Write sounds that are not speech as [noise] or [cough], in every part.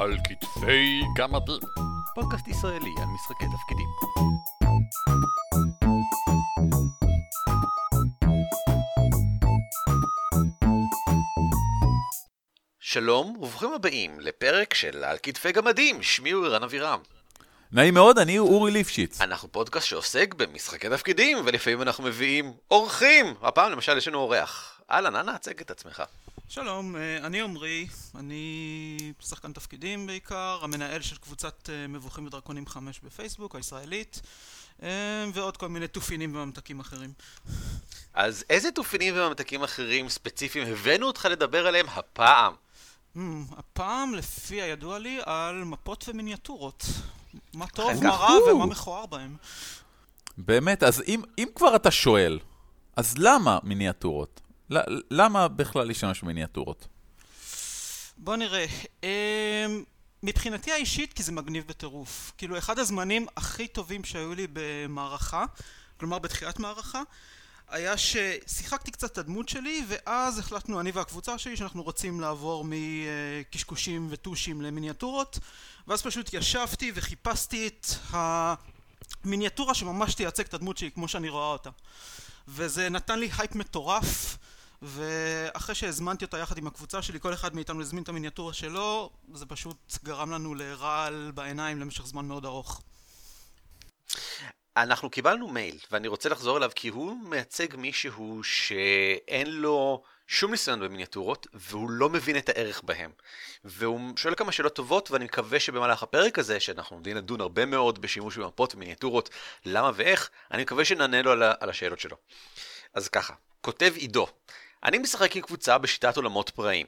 על כתפי גמדים. פודקאסט ישראלי על משחקי תפקידים. שלום וברוכים הבאים לפרק של על כתפי גמדים, שמי הוא ערן אבירם. נעים מאוד, אני אורי ליפשיץ. אנחנו פודקאסט שעוסק במשחקי תפקידים, ולפעמים אנחנו מביאים אורחים. הפעם למשל יש לנו אורח. אהלן, אנא הצג את עצמך. שלום, אה, אני עמרי, אני שחקן תפקידים בעיקר, המנהל של קבוצת אה, מבוכים ודרקונים 5 בפייסבוק, הישראלית, אה, ועוד כל מיני תופינים וממתקים אחרים. אז איזה תופינים וממתקים אחרים ספציפיים הבאנו אותך לדבר עליהם הפעם? Hmm, הפעם, לפי הידוע לי, על מפות ומיניאטורות. מה טוב, אכן מה. רע ומה מכוער בהם. באמת, אז אם, אם כבר אתה שואל, אז למה מיניאטורות? למה בכלל להשתמש במיניאטורות? בוא נראה. אמ, מבחינתי האישית, כי זה מגניב בטירוף. כאילו, אחד הזמנים הכי טובים שהיו לי במערכה, כלומר בתחילת מערכה, היה ששיחקתי קצת את הדמות שלי, ואז החלטנו, אני והקבוצה שלי, שאנחנו רוצים לעבור מקשקושים וטושים למיניאטורות, ואז פשוט ישבתי וחיפשתי את המיניאטורה שממש תייצג את הדמות שלי כמו שאני רואה אותה. וזה נתן לי הייפ מטורף, ואחרי שהזמנתי אותה יחד עם הקבוצה שלי, כל אחד מאיתנו הזמין את המיניאטורה שלו, זה פשוט גרם לנו לרעל בעיניים למשך זמן מאוד ארוך. אנחנו קיבלנו מייל, ואני רוצה לחזור אליו כי הוא מייצג מישהו שאין לו שום ניסיון במיניאטורות, והוא לא מבין את הערך בהם. והוא שואל כמה שאלות טובות, ואני מקווה שבמהלך הפרק הזה, שאנחנו עומדים לדון הרבה מאוד בשימוש במפות ומיניאטורות, למה ואיך, אני מקווה שנענה לו על, על השאלות שלו. אז ככה, כותב עידו, אני משחק עם קבוצה בשיטת עולמות פראיים.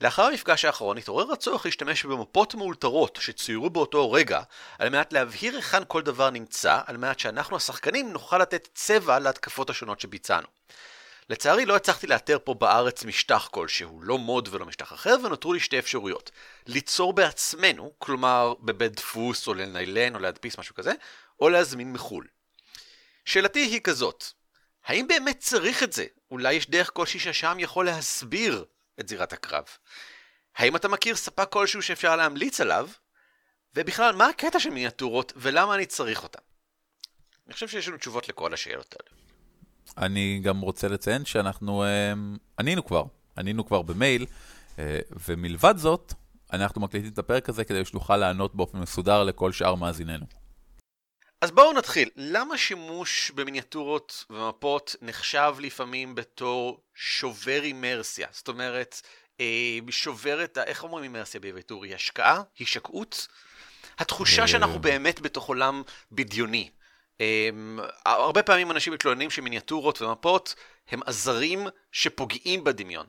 לאחר המפגש האחרון התעורר הצורך להשתמש במפות מאולתרות שצוירו באותו רגע על מנת להבהיר היכן כל דבר נמצא, על מנת שאנחנו השחקנים נוכל לתת צבע להתקפות השונות שביצענו. לצערי לא הצלחתי לאתר פה בארץ משטח כלשהו, לא מוד ולא משטח אחר, ונותרו לי שתי אפשרויות. ליצור בעצמנו, כלומר בבית דפוס או לניילן או להדפיס משהו כזה, או להזמין מחו"ל. שאלתי היא כזאת, האם באמת צריך את זה? אולי יש דרך כלשהי שהשם יכול להסביר את זירת הקרב. האם אתה מכיר ספק כלשהו שאפשר להמליץ עליו? ובכלל, מה הקטע של מיניאטורות ולמה אני צריך אותן? אני חושב שיש לנו תשובות לכל השאלות האלה. אני גם רוצה לציין שאנחנו אה, ענינו כבר, ענינו כבר במייל, אה, ומלבד זאת, אנחנו מקליטים את הפרק הזה כדי שנוכל לענות באופן מסודר לכל שאר מאזיננו. אז בואו נתחיל. למה שימוש במיניאטורות ומפות נחשב לפעמים בתור שובר אימרסיה? זאת אומרת, אה, שובר את ה... איך אומרים אימרסיה בעברית אורי? השקעה? הישקעות? התחושה אה. שאנחנו באמת בתוך עולם בדיוני. אה, הרבה פעמים אנשים מתלוננים שמיניאטורות ומפות הם עזרים שפוגעים בדמיון.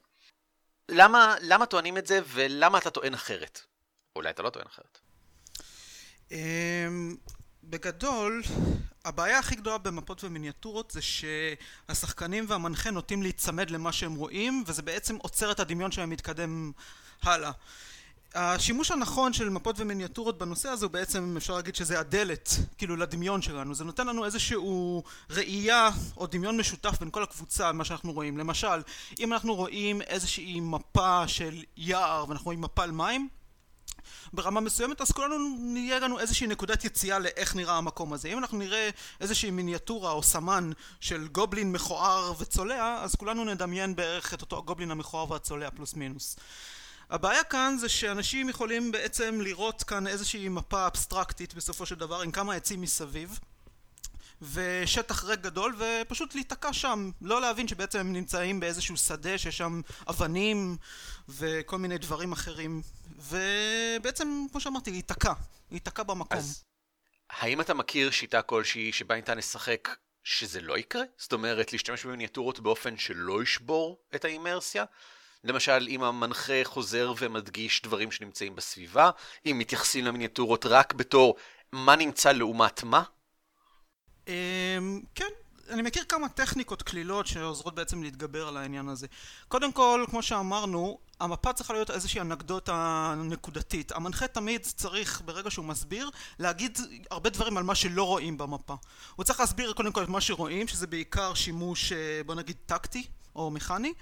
למה, למה טוענים את זה ולמה אתה טוען אחרת? אולי אתה לא טוען אחרת. בגדול, הבעיה הכי גדולה במפות ומיניאטורות זה שהשחקנים והמנחה נוטים להיצמד למה שהם רואים, וזה בעצם עוצר את הדמיון שלהם להתקדם הלאה. השימוש הנכון של מפות ומיניאטורות בנושא הזה הוא בעצם אפשר להגיד שזה הדלת כאילו לדמיון שלנו זה נותן לנו איזשהו ראייה או דמיון משותף בין כל הקבוצה מה שאנחנו רואים למשל אם אנחנו רואים איזושהי מפה של יער ואנחנו רואים מפל מים ברמה מסוימת אז כולנו נהיה לנו איזושהי נקודת יציאה לאיך נראה המקום הזה. אם אנחנו נראה איזושהי מיניאטורה או סמן של גובלין מכוער וצולע אז כולנו נדמיין בערך את אותו הגובלין המכוער והצולע פלוס מינוס. הבעיה כאן זה שאנשים יכולים בעצם לראות כאן איזושהי מפה אבסטרקטית בסופו של דבר עם כמה עצים מסביב ושטח ריק גדול ופשוט להיתקע שם. לא להבין שבעצם הם נמצאים באיזשהו שדה שיש שם אבנים וכל מיני דברים אחרים ובעצם כמו שאמרתי להיתקע להיתקע במקום אז האם אתה מכיר שיטה כלשהי שבה ניתן לשחק שזה לא יקרה? זאת אומרת, להשתמש במיניאטורות באופן שלא ישבור את האימרסיה? למשל, אם המנחה חוזר ומדגיש דברים שנמצאים בסביבה, אם מתייחסים למיניאטורות רק בתור מה נמצא לעומת מה? אמ, כן, אני מכיר כמה טכניקות קלילות שעוזרות בעצם להתגבר על העניין הזה. קודם כל, כמו שאמרנו, המפה צריכה להיות איזושהי אנקדוטה נקודתית. המנחה תמיד צריך, ברגע שהוא מסביר, להגיד הרבה דברים על מה שלא רואים במפה. הוא צריך להסביר קודם כל את מה שרואים, שזה בעיקר שימוש, אה, בוא נגיד, טקטי או מכני,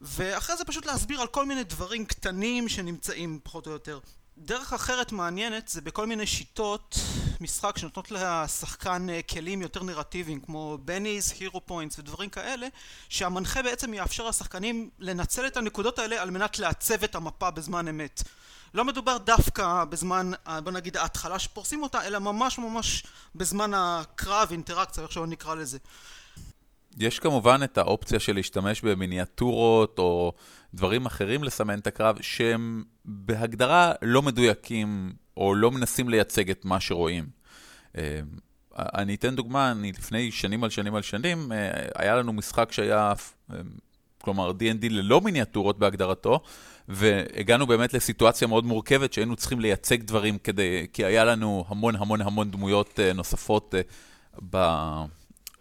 ואחרי זה פשוט להסביר על כל מיני דברים קטנים שנמצאים פחות או יותר. דרך אחרת מעניינת זה בכל מיני שיטות משחק שנותנות לשחקן אה, כלים יותר נרטיביים כמו בניז, הירו פוינטס ודברים כאלה שהמנחה בעצם יאפשר לשחקנים לנצל את הנקודות האלה על מנת לעצב את המפה בזמן אמת. לא מדובר דווקא בזמן אה, בוא נגיד ההתחלה שפורסים אותה אלא ממש ממש בזמן הקרב אינטראקציה איך שלא נקרא לזה יש כמובן את האופציה של להשתמש במיניאטורות או דברים אחרים לסמן את הקרב, שהם בהגדרה לא מדויקים או לא מנסים לייצג את מה שרואים. אה, אני אתן דוגמה, אני לפני שנים על שנים על שנים, אה, היה לנו משחק שהיה, אה, כלומר D&D ללא מיניאטורות בהגדרתו, והגענו באמת לסיטואציה מאוד מורכבת שהיינו צריכים לייצג דברים כדי, כי היה לנו המון המון המון דמויות נוספות ב...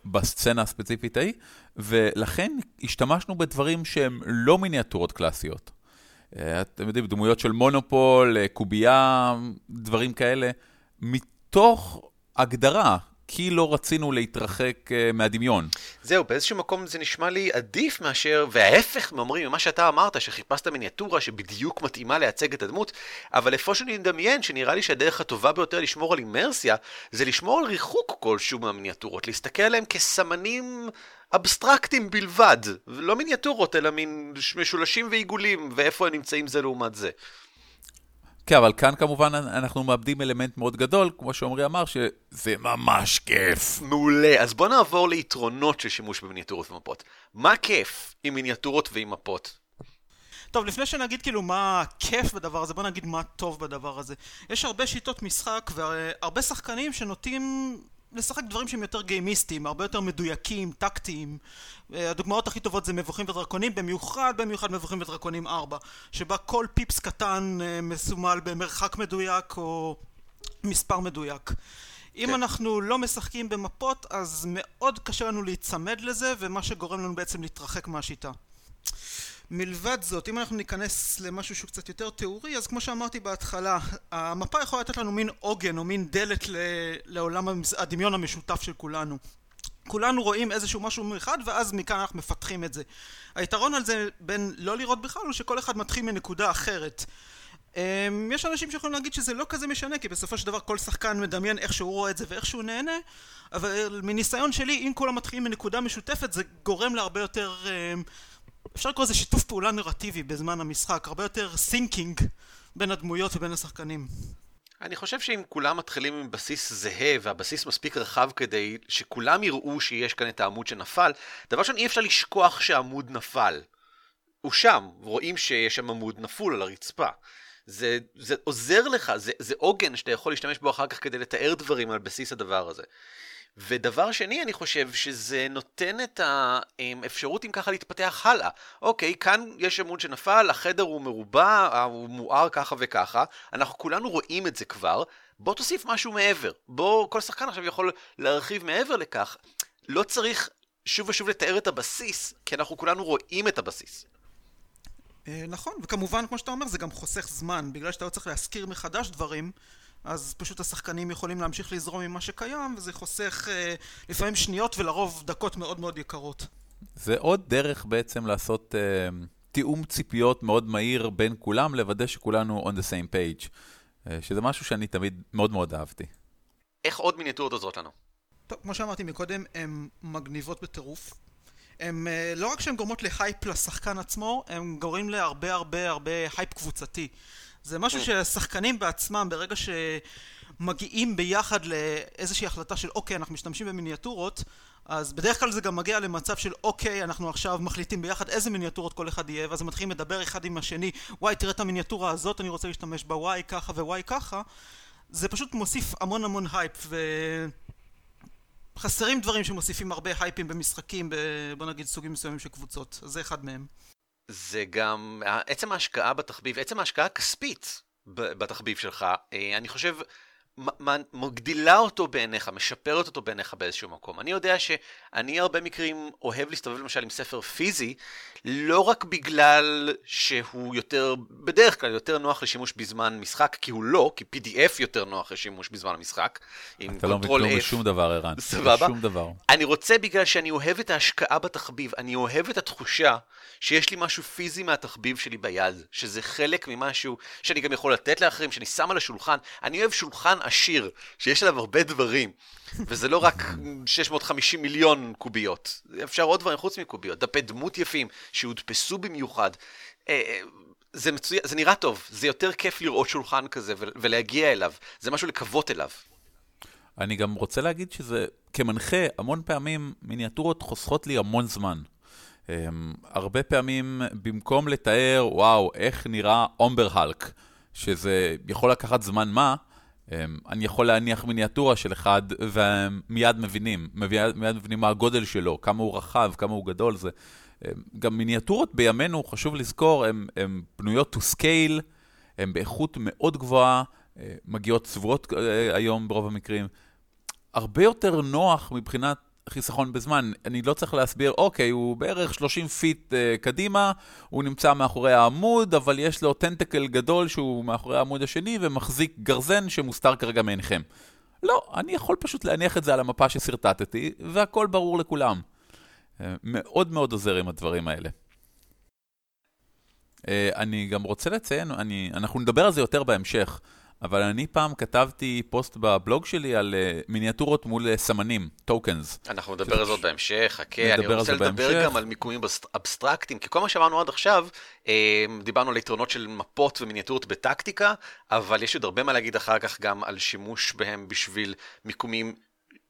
בסצנה הספציפית ההיא, ולכן השתמשנו בדברים שהם לא מיניאטורות קלאסיות. אה, אתם יודעים, דמויות של מונופול, אה, קובייה, דברים כאלה, מתוך הגדרה כי לא רצינו להתרחק uh, מהדמיון. זהו, באיזשהו מקום זה נשמע לי עדיף מאשר, וההפך מאומרים ממה שאתה אמרת, שחיפשת מיניאטורה שבדיוק מתאימה לייצג את הדמות, אבל איפה שאני מדמיין, שנראה לי שהדרך הטובה ביותר לשמור על אימרסיה, זה לשמור על ריחוק כלשהו מהמיניאטורות, להסתכל עליהם כסמנים אבסטרקטיים בלבד, לא מיניאטורות, אלא מין משולשים ועיגולים, ואיפה הם נמצאים זה לעומת זה. כן, אבל כאן כמובן אנחנו מאבדים אלמנט מאוד גדול, כמו שעמרי אמר, שזה ממש כיף. מעולה, אז בוא נעבור ליתרונות של שימוש במיניאטורות ומפות. מה כיף עם מיניאטורות ועם מפות? טוב, לפני שנגיד כאילו מה כיף בדבר הזה, בוא נגיד מה טוב בדבר הזה. יש הרבה שיטות משחק והרבה שחקנים שנוטים לשחק דברים שהם יותר גיימיסטיים, הרבה יותר מדויקים, טקטיים. אה, הדוגמאות הכי טובות זה מבוכים ודרקונים, במיוחד במיוחד מבוכים ודרקונים 4, שבה כל פיפס קטן אה, מסומל במרחק מדויק או מספר מדויק. אם כן. אנחנו לא משחקים במפות, אז מאוד קשה לנו להיצמד לזה, ומה שגורם לנו בעצם להתרחק מהשיטה. מלבד זאת, אם אנחנו ניכנס למשהו שהוא קצת יותר תיאורי, אז כמו שאמרתי בהתחלה, המפה יכולה לתת לנו מין עוגן או מין דלת לעולם הדמיון המשותף של כולנו. כולנו רואים איזשהו משהו אחד ואז מכאן אנחנו מפתחים את זה. היתרון על זה בין לא לראות בכלל הוא שכל אחד מתחיל מנקודה אחרת. אמ, יש אנשים שיכולים להגיד שזה לא כזה משנה כי בסופו של דבר כל שחקן מדמיין איך שהוא רואה את זה ואיך שהוא נהנה אבל מניסיון שלי אם כולם מתחילים מנקודה משותפת זה גורם להרבה יותר אמ, אפשר לקרוא לזה שיתוף פעולה נרטיבי בזמן המשחק, הרבה יותר syncing בין הדמויות ובין השחקנים. אני חושב שאם כולם מתחילים עם בסיס זהה והבסיס מספיק רחב כדי שכולם יראו שיש כאן את העמוד שנפל, דבר ראשון אי אפשר לשכוח שהעמוד נפל. הוא שם, רואים שיש שם עמוד נפול על הרצפה. זה, זה עוזר לך, זה, זה עוגן שאתה יכול להשתמש בו אחר כך כדי לתאר דברים על בסיס הדבר הזה. ודבר שני, אני חושב שזה נותן את האפשרות אם ככה להתפתח הלאה. אוקיי, כאן יש עמוד שנפל, החדר הוא מרובע, הוא מואר ככה וככה, אנחנו כולנו רואים את זה כבר, בוא תוסיף משהו מעבר. בוא, כל שחקן עכשיו יכול להרחיב מעבר לכך. לא צריך שוב ושוב לתאר את הבסיס, כי אנחנו כולנו רואים את הבסיס. אה, נכון, וכמובן, כמו שאתה אומר, זה גם חוסך זמן, בגלל שאתה לא צריך להזכיר מחדש דברים. אז פשוט השחקנים יכולים להמשיך לזרום עם מה שקיים, וזה חוסך אה, לפעמים שניות ולרוב דקות מאוד מאוד יקרות. זה עוד דרך בעצם לעשות אה, תיאום ציפיות מאוד מהיר בין כולם, לוודא שכולנו on the same page, אה, שזה משהו שאני תמיד מאוד מאוד אהבתי. איך עוד מיניאטורות עוזרות לנו? טוב, כמו שאמרתי מקודם, הן מגניבות בטירוף. הם אה, לא רק שהן גורמות להייפ לשחקן עצמו, הן גורמים להרבה הרבה הרבה הייפ קבוצתי. זה משהו mm. ששחקנים בעצמם, ברגע שמגיעים ביחד לאיזושהי החלטה של אוקיי, אנחנו משתמשים במיניאטורות, אז בדרך כלל זה גם מגיע למצב של אוקיי, אנחנו עכשיו מחליטים ביחד איזה מיניאטורות כל אחד יהיה, ואז הם מתחילים לדבר אחד עם השני, וואי, תראה את המיניאטורה הזאת, אני רוצה להשתמש בה, וואי, ככה ווואי, ככה. זה פשוט מוסיף המון המון הייפ, ו... חסרים דברים שמוסיפים הרבה הייפים במשחקים, בוא נגיד סוגים מסוימים של קבוצות, אז זה אחד מהם. זה גם עצם ההשקעה בתחביב, עצם ההשקעה הכספית בתחביב שלך, אה, אני חושב, מגדילה אותו בעיניך, משפרת אותו בעיניך באיזשהו מקום. אני יודע שאני הרבה מקרים אוהב להסתובב למשל עם ספר פיזי, לא רק בגלל שהוא יותר, בדרך כלל יותר נוח לשימוש בזמן משחק, כי הוא לא, כי PDF יותר נוח לשימוש בזמן המשחק. אתה לא מבין כלום בשום דבר, ערן. סבבה? שום דבר. אני רוצה בגלל שאני אוהב את ההשקעה בתחביב, אני אוהב את התחושה שיש לי משהו פיזי מהתחביב שלי ביד, שזה חלק ממשהו שאני גם יכול לתת לאחרים, שאני שם על השולחן. אני אוהב שולחן עשיר, שיש עליו הרבה דברים, וזה לא רק 650 מיליון קוביות, אפשר עוד דברים חוץ מקוביות, דפי דמות יפים שהודפסו במיוחד. אה, אה, זה, מצוי... זה נראה טוב, זה יותר כיף לראות שולחן כזה ולהגיע אליו, זה משהו לקוות אליו. אני גם רוצה להגיד שזה, כמנחה, המון פעמים מיניאטורות חוסכות לי המון זמן. Um, הרבה פעמים, במקום לתאר, וואו, איך נראה אומבר הלק, שזה יכול לקחת זמן מה, אני יכול להניח מיניאטורה של אחד, ומיד מבינים, מיד, מיד מבינים מה הגודל שלו, כמה הוא רחב, כמה הוא גדול. זה... Um, גם מיניאטורות בימינו, חשוב לזכור, הן בנויות to scale, הן באיכות מאוד גבוהה, uh, מגיעות צבועות uh, היום ברוב המקרים. הרבה יותר נוח מבחינת חיסכון בזמן. אני לא צריך להסביר, אוקיי, הוא בערך 30 feet uh, קדימה, הוא נמצא מאחורי העמוד, אבל יש לו tentacle גדול שהוא מאחורי העמוד השני ומחזיק גרזן שמוסתר כרגע מעיניכם. לא, אני יכול פשוט להניח את זה על המפה ששרטטתי, והכל ברור לכולם. Uh, מאוד מאוד עוזר עם הדברים האלה. Uh, אני גם רוצה לציין, אני, אנחנו נדבר על זה יותר בהמשך. אבל אני פעם כתבתי פוסט בבלוג שלי על uh, מיניאטורות מול uh, סמנים, tokens. אנחנו נדבר על זאת בהמשך, חכה, אני רוצה לדבר. גם על מיקומים אבסטרקטיים, כי כל מה שאמרנו עד עכשיו, uh, דיברנו על יתרונות של מפות ומיניאטורות בטקטיקה, אבל יש עוד הרבה מה להגיד אחר כך גם על שימוש בהם בשביל מיקומים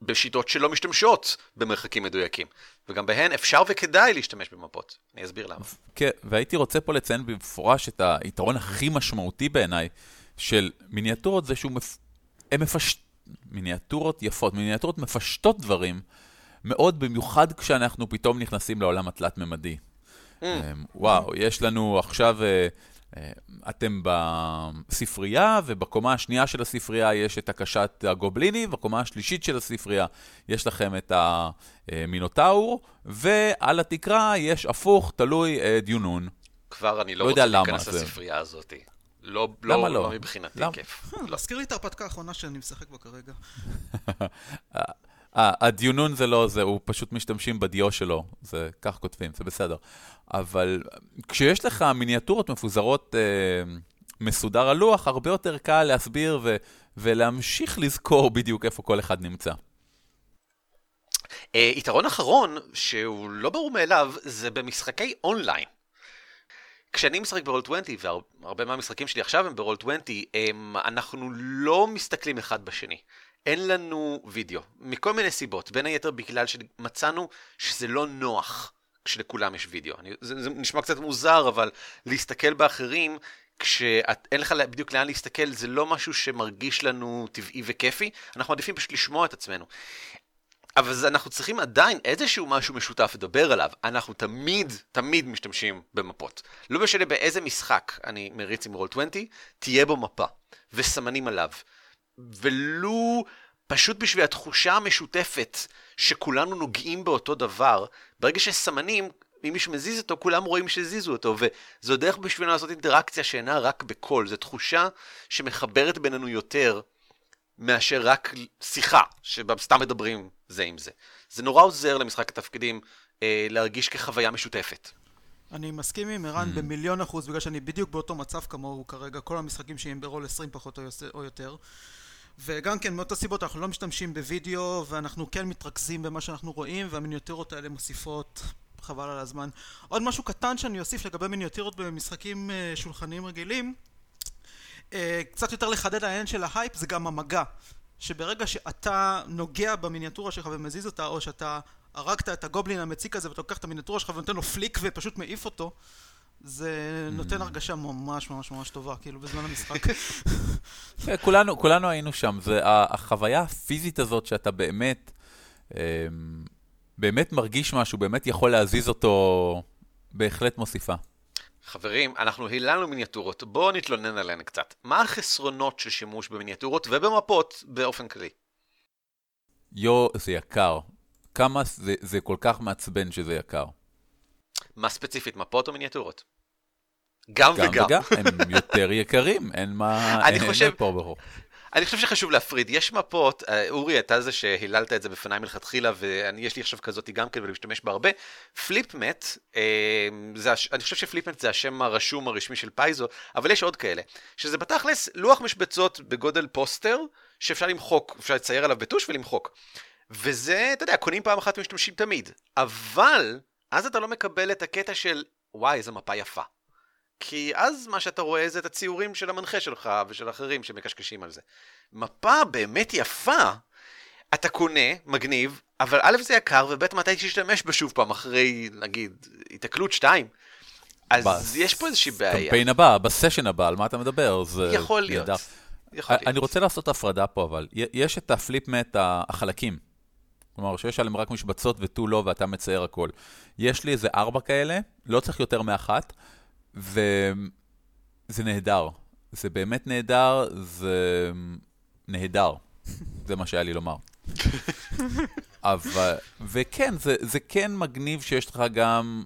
בשיטות שלא משתמשות במרחקים מדויקים. וגם בהן אפשר וכדאי להשתמש במפות. אני אסביר למה. כן, והייתי רוצה פה לציין במפורש את היתרון הכי משמעותי בעיניי. של מיניאטורות זה שהוא מפ... הם מפש... מיניאטורות יפות, מיניאטורות מפשטות דברים מאוד, במיוחד כשאנחנו פתאום נכנסים לעולם התלת-ממדי. Mm. אמ, וואו, יש לנו עכשיו, אה, אה, אתם בספרייה, ובקומה השנייה של הספרייה יש את הקשת הגובליני, ובקומה השלישית של הספרייה יש לכם את המינוטאור, ועל התקרה יש הפוך, תלוי אה, דיונון. כבר אני לא, לא רוצה להיכנס לספרייה הזאת. לא, לא, לא? לא מבחינתי למה? כיף. [laughs] לא. להזכיר לי את ההרפתקה האחרונה שאני משחק בה כרגע. [laughs] הדיונון זה לא זה, הוא פשוט משתמשים בדיו שלו, זה כך כותבים, זה בסדר. אבל כשיש לך מיניאטורות מפוזרות אה, מסודר על לוח, הרבה יותר קל להסביר ו- ולהמשיך לזכור בדיוק איפה כל אחד נמצא. Uh, יתרון אחרון, שהוא לא ברור מאליו, זה במשחקי אונליין. כשאני משחק ברול 20, והרבה מהמשחקים שלי עכשיו הם ברול 20, הם, אנחנו לא מסתכלים אחד בשני. אין לנו וידאו, מכל מיני סיבות, בין היתר בגלל שמצאנו שזה לא נוח כשלכולם יש וידאו. אני, זה, זה נשמע קצת מוזר, אבל להסתכל באחרים, כשאין לך בדיוק לאן להסתכל, זה לא משהו שמרגיש לנו טבעי וכיפי, אנחנו מעדיפים פשוט לשמוע את עצמנו. אבל אנחנו צריכים עדיין איזשהו משהו משותף לדבר עליו. אנחנו תמיד, תמיד משתמשים במפות. לא משנה באיזה משחק אני מריץ עם רול 20, תהיה בו מפה, וסמנים עליו. ולו פשוט בשביל התחושה המשותפת שכולנו נוגעים באותו דבר, ברגע שיש סמנים, אם מישהו מזיז אותו, כולם רואים שהזיזו אותו, וזו דרך בשבילנו לעשות אינטראקציה שאינה רק בקול, זו תחושה שמחברת בינינו יותר מאשר רק שיחה, שסתם מדברים זה עם זה. זה נורא עוזר למשחק התפקידים אה, להרגיש כחוויה משותפת. אני מסכים עם ערן mm. במיליון אחוז, בגלל שאני בדיוק באותו מצב כמוהו כרגע, כל המשחקים שלי הם ברול 20 פחות או יותר. וגם כן, מאותו סיבות אנחנו לא משתמשים בווידאו, ואנחנו כן מתרכזים במה שאנחנו רואים, והמיניאטורות האלה מוסיפות חבל על הזמן. עוד משהו קטן שאני אוסיף לגבי מיניאטורות במשחקים אה, שולחניים רגילים, אה, קצת יותר לחדד העניין של ההייפ זה גם המגע שברגע שאתה נוגע במיניאטורה שלך ומזיז אותה או שאתה הרגת את הגובלין המציק הזה ואתה לוקח את המיניאטורה שלך ונותן לו פליק ופשוט מעיף אותו זה נותן mm. הרגשה ממש ממש ממש טובה, כאילו, בזמן המשחק. כן, [laughs] כולנו, כולנו היינו שם, זה החוויה הפיזית הזאת שאתה באמת, אמ, באמת מרגיש משהו, באמת יכול להזיז אותו, בהחלט מוסיפה. חברים, אנחנו היללנו מיניאטורות, בואו נתלונן עליהן קצת. מה החסרונות של שימוש במיניאטורות ובמפות באופן כללי? יו, זה יקר. כמה זה, זה כל כך מעצבן שזה יקר. מה ספציפית, מפות או מיניאטורות? גם, גם וגם. וגם, הם יותר יקרים, אין מה... אני אין חושב- פה ברור. אני חושב שחשוב להפריד, יש מפות, אה, אורי, אתה זה שהיללת את זה בפניי מלכתחילה, ויש לי עכשיו כזאת גם כן ואני משתמש בה הרבה. פליפמט, אה, אני חושב שפליפמט זה השם הרשום הרשמי של פייזו, אבל יש עוד כאלה, שזה בתכלס לוח משבצות בגודל פוסטר, שאפשר למחוק, אפשר לצייר עליו בטוש ולמחוק. וזה, אתה יודע, קונים פעם אחת ומשתמשים תמיד. אבל, אז אתה לא מקבל את הקטע של, וואי, איזה מפה יפה. כי אז מה שאתה רואה זה את הציורים של המנחה שלך ושל אחרים שמקשקשים על זה. מפה באמת יפה, אתה קונה, מגניב, אבל א' זה יקר, וב' מתי תשתמש בה שוב פעם אחרי, נגיד, התקלות 2. אז בס- יש פה איזושהי בעיה. קמפיין הבא, בסשן הבא, על מה אתה מדבר? זה יכול להיות. נהדר. יכול להיות. אני רוצה לעשות הפרדה פה, אבל יש את הפליפ-מט החלקים. כלומר, שיש עליהם רק משבצות ותו לא, ואתה מצייר הכל. יש לי איזה ארבע כאלה, לא צריך יותר מאחת, וזה נהדר. זה באמת נהדר, זה נהדר. זה מה שהיה לי לומר. אבל, וכן, זה, זה כן מגניב שיש לך גם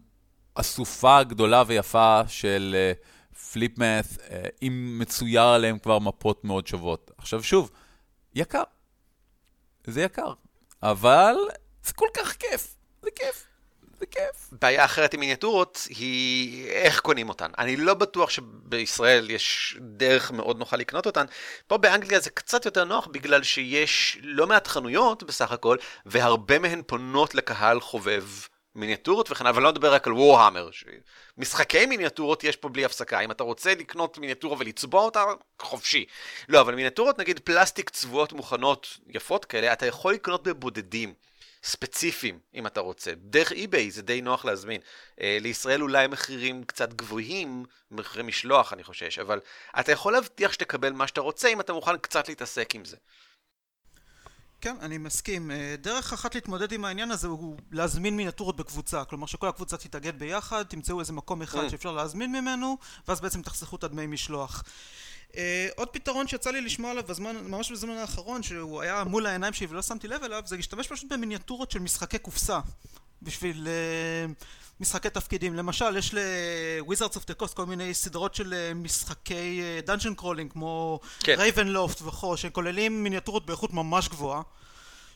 אסופה גדולה ויפה של פליפ-מת, אם מצויר עליהם כבר מפות מאוד שוות. עכשיו שוב, יקר. זה יקר. אבל זה כל כך כיף. זה כיף. זה כיף. בעיה אחרת עם מיניאטורות היא איך קונים אותן. אני לא בטוח שבישראל יש דרך מאוד נוחה לקנות אותן. פה באנגליה זה קצת יותר נוח בגלל שיש לא מעט חנויות בסך הכל, והרבה מהן פונות לקהל חובב מיניאטורות וכן, אבל אני לא מדבר רק על וורהמר. ש... משחקי מיניאטורות יש פה בלי הפסקה. אם אתה רוצה לקנות מיניאטורה ולצבוע אותה, חופשי. לא, אבל מיניאטורות, נגיד פלסטיק צבועות מוכנות יפות כאלה, אתה יכול לקנות בבודדים. ספציפיים, אם אתה רוצה. דרך אי-ביי זה די נוח להזמין. Uh, לישראל אולי מחירים קצת גבוהים, מחירי משלוח אני חושש, אבל אתה יכול להבטיח שתקבל מה שאתה רוצה אם אתה מוכן קצת להתעסק עם זה. כן, אני מסכים. אה, דרך אחת להתמודד עם העניין הזה הוא להזמין מיניאטורות בקבוצה. כלומר שכל הקבוצה תתאגד ביחד, תמצאו איזה מקום אחד Mm. שאפשר להזמין ממנו, ואז בעצם תחסכו את הדמי משלוח. Uh, עוד פתרון שיצא לי לשמוע עליו בזמן, ממש בזמן האחרון, שהוא היה מול העיניים שלי ולא שמתי לב אליו, זה להשתמש פשוט במיניאטורות של משחקי קופסה. בשביל uh, משחקי תפקידים. למשל, יש ל-Wizards of the Coast כל מיני סדרות של uh, משחקי uh, dungeon crawling, כמו כן. רייבנלופט וכו', שכוללים מיניאטורות באיכות ממש גבוהה,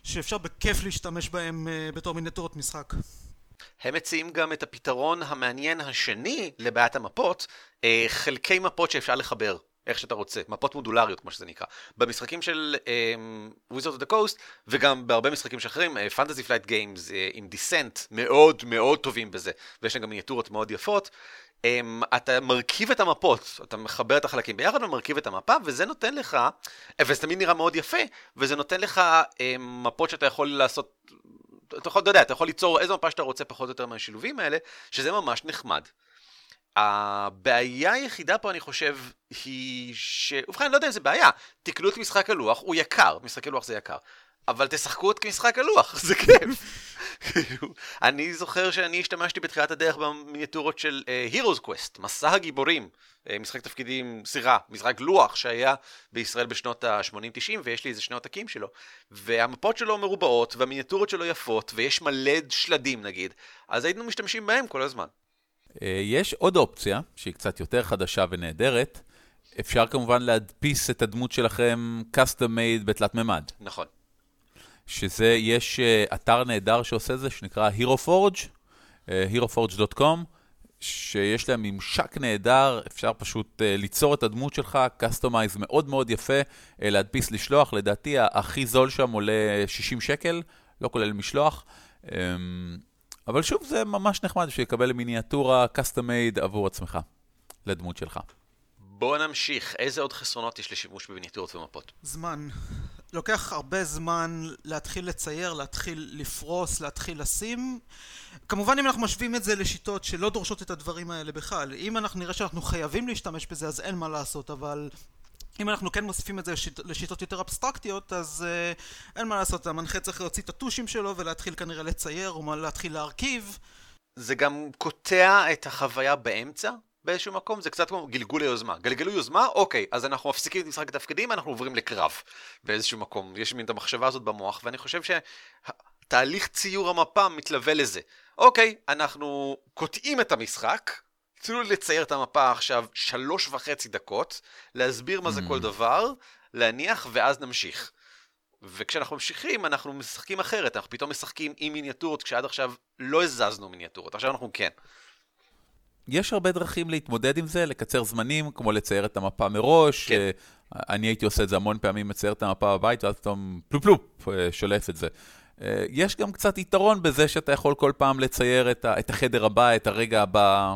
שאפשר בכיף להשתמש בהם uh, בתור מיניאטורות משחק. הם מציעים גם את הפתרון המעניין השני לבעיית המפות, אה, חלקי מפות שאפשר לחבר. איך שאתה רוצה, מפות מודולריות כמו שזה נקרא. במשחקים של Wizards of the Coast וגם בהרבה משחקים שאחרים, Fantasy Flight Games עם Descent מאוד מאוד טובים בזה, ויש להם גם מיניאטורות מאוד יפות. Um, אתה מרכיב את המפות, אתה מחבר את החלקים ביחד ומרכיב את המפה, וזה נותן לך, וזה תמיד נראה מאוד יפה, וזה נותן לך um, מפות שאתה יכול לעשות, אתה יכול, אתה יודע, אתה יכול ליצור איזה מפה שאתה רוצה פחות או יותר מהשילובים האלה, שזה ממש נחמד. הבעיה היחידה פה אני חושב היא ש... ובכן, אני לא יודע אם זה בעיה, תקנו את משחק הלוח, הוא יקר, משחק הלוח זה יקר, אבל תשחקו את משחק הלוח, [laughs] זה כיף. כאילו, אני זוכר שאני השתמשתי בתחילת הדרך במיניאטורות של uh, Heroes Quest, מסע הגיבורים, uh, משחק תפקידים, סירה, משחק לוח שהיה בישראל בשנות ה-80-90 ויש לי איזה שני עותקים שלו, והמפות שלו מרובעות והמיניאטורות שלו יפות ויש מלא שלדים נגיד, אז היינו משתמשים בהם כל הזמן. אה, יש עוד אופציה, שהיא קצת יותר חדשה ונהדרת. אפשר כמובן להדפיס את הדמות שלכם custom made בתלת מימד. נכון. שזה, יש uh, אתר נהדר שעושה זה, שנקרא HeroForge, uh, heroforge.com, שיש להם ממשק נהדר, אפשר פשוט ליצור את הדמות שלך, customize מאוד מאוד יפה, להדפיס, לשלוח, לדעתי הכי זול שם עולה 60 שקל, לא כולל משלוח. אבל שוב, זה ממש נחמד בשביל לקבל מיניאטורה custom made עבור עצמך, לדמות שלך. בואו נמשיך, איזה עוד חסרונות יש לשימוש במיניאטורות ומפות? זמן. לוקח הרבה זמן להתחיל לצייר, להתחיל לפרוס, להתחיל לשים. כמובן אם אנחנו משווים את זה לשיטות שלא דורשות את הדברים האלה בכלל. אם אנחנו נראה שאנחנו חייבים להשתמש בזה אז אין מה לעשות, אבל אם אנחנו כן מוסיפים את זה לשיט, לשיטות יותר אבסטרקטיות אז uh, אין מה לעשות, המנחה צריך להוציא את הטושים שלו ולהתחיל כנראה לצייר או להתחיל להרכיב. זה גם קוטע את החוויה באמצע באיזשהו מקום, זה קצת כמו גלגול היוזמה. גלגלו יוזמה, אוקיי, אז אנחנו מפסיקים את משחק התפקידים, אנחנו עוברים לקרב באיזשהו מקום. יש מין את המחשבה הזאת במוח, ואני חושב שתהליך ציור המפה מתלווה לזה. אוקיי, אנחנו קוטעים את המשחק, תנו לי לצייר את המפה עכשיו שלוש וחצי דקות, להסביר מה זה כל דבר, להניח, ואז נמשיך. וכשאנחנו ממשיכים, אנחנו משחקים אחרת, אנחנו פתאום משחקים עם מיניאטורות, כשעד עכשיו לא הזזנו מיניאטורות, עכשיו אנחנו כן. יש הרבה דרכים להתמודד עם זה, לקצר זמנים, כמו לצייר את המפה מראש. כן. אה, אני הייתי עושה את זה המון פעמים, מצייר את המפה בבית, ואז פתאום פלופ פלופ, אה, שולף את זה. אה, יש גם קצת יתרון בזה שאתה יכול כל פעם לצייר את החדר הבא, את הרגע הבא.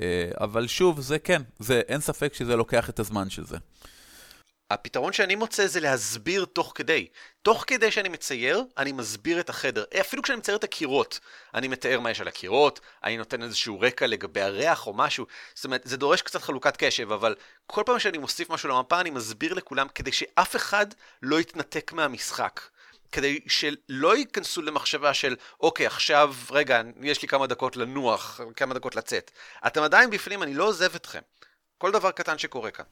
אה, אבל שוב, זה כן, זה, אין ספק שזה לוקח את הזמן של זה. הפתרון שאני מוצא זה להסביר תוך כדי. תוך כדי שאני מצייר, אני מסביר את החדר. אפילו כשאני מצייר את הקירות, אני מתאר מה יש על הקירות, אני נותן איזשהו רקע לגבי הריח או משהו. זאת אומרת, זה דורש קצת חלוקת קשב, אבל כל פעם שאני מוסיף משהו למפה, אני מסביר לכולם כדי שאף אחד לא יתנתק מהמשחק. כדי שלא ייכנסו למחשבה של, אוקיי, עכשיו, רגע, יש לי כמה דקות לנוח, כמה דקות לצאת. אתם עדיין בפנים, אני לא עוזב אתכם. כל דבר קטן שקורה כאן.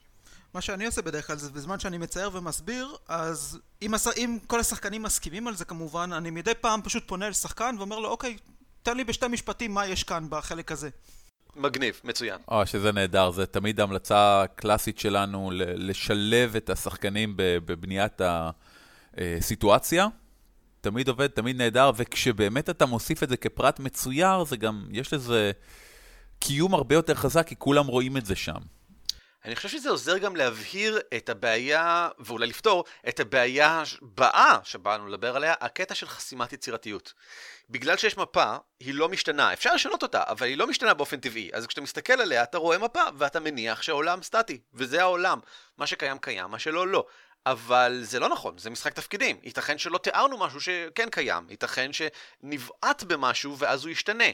מה שאני עושה בדרך כלל זה בזמן שאני מצייר ומסביר, אז אם, הש... אם כל השחקנים מסכימים על זה כמובן, אני מדי פעם פשוט פונה לשחקן ואומר לו, אוקיי, תן לי בשתי משפטים מה יש כאן בחלק הזה. מגניב, מצוין. או, שזה נהדר, זה תמיד המלצה קלאסית שלנו ל- לשלב את השחקנים ב- בבניית הסיטואציה. תמיד עובד, תמיד נהדר, וכשבאמת אתה מוסיף את זה כפרט מצויר, זה גם, יש לזה קיום הרבה יותר חזק, כי כולם רואים את זה שם. אני חושב שזה עוזר גם להבהיר את הבעיה, ואולי לפתור, את הבעיה הבאה שבאנו לדבר עליה, הקטע של חסימת יצירתיות. בגלל שיש מפה, היא לא משתנה. אפשר לשנות אותה, אבל היא לא משתנה באופן טבעי. אז כשאתה מסתכל עליה, אתה רואה מפה, ואתה מניח שהעולם סטטי. וזה העולם. מה שקיים קיים, מה שלא לא. אבל זה לא נכון, זה משחק תפקידים. ייתכן שלא תיארנו משהו שכן קיים. ייתכן שנבעט במשהו ואז הוא ישתנה.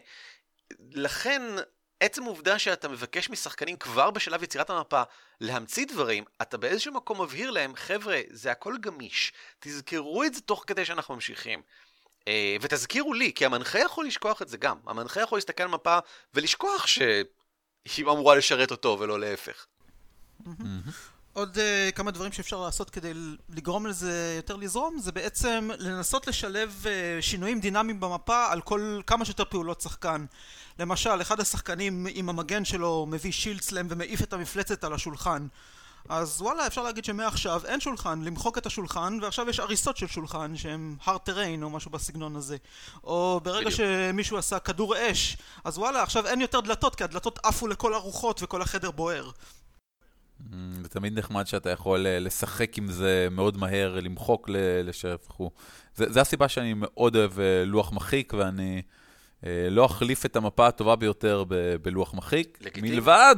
לכן, עצם העובדה שאתה מבקש משחקנים כבר בשלב יצירת המפה להמציא דברים, אתה באיזשהו מקום מבהיר להם, חבר'ה, זה הכל גמיש. תזכרו את זה תוך כדי שאנחנו ממשיכים. אה, ותזכירו לי, כי המנחה יכול לשכוח את זה גם. המנחה יכול להסתכל על מפה ולשכוח שהיא אמורה לשרת אותו ולא להפך. עוד uh, כמה דברים שאפשר לעשות כדי לגרום לזה יותר לזרום, זה בעצם לנסות לשלב uh, שינויים דינמיים במפה על כל כמה שיותר פעולות שחקן. למשל, אחד השחקנים עם המגן שלו מביא שילד סלאם ומעיף את המפלצת על השולחן. אז וואלה, אפשר להגיד שמעכשיו אין שולחן, למחוק את השולחן, ועכשיו יש הריסות של שולחן שהם hard terrain או משהו בסגנון הזה. או ברגע בדיוק. שמישהו עשה כדור אש, אז וואלה, עכשיו אין יותר דלתות, כי הדלתות עפו לכל הרוחות וכל החדר בוער. Mm, זה תמיד נחמד שאתה יכול אה, לשחק עם זה מאוד מהר, למחוק ל- לשרף וכו'. זה, זה הסיבה שאני מאוד אוהב אה, לוח מחיק, ואני אה, לא אחליף את המפה הטובה ביותר ב- בלוח מחיק, לגיטימי. מלבד,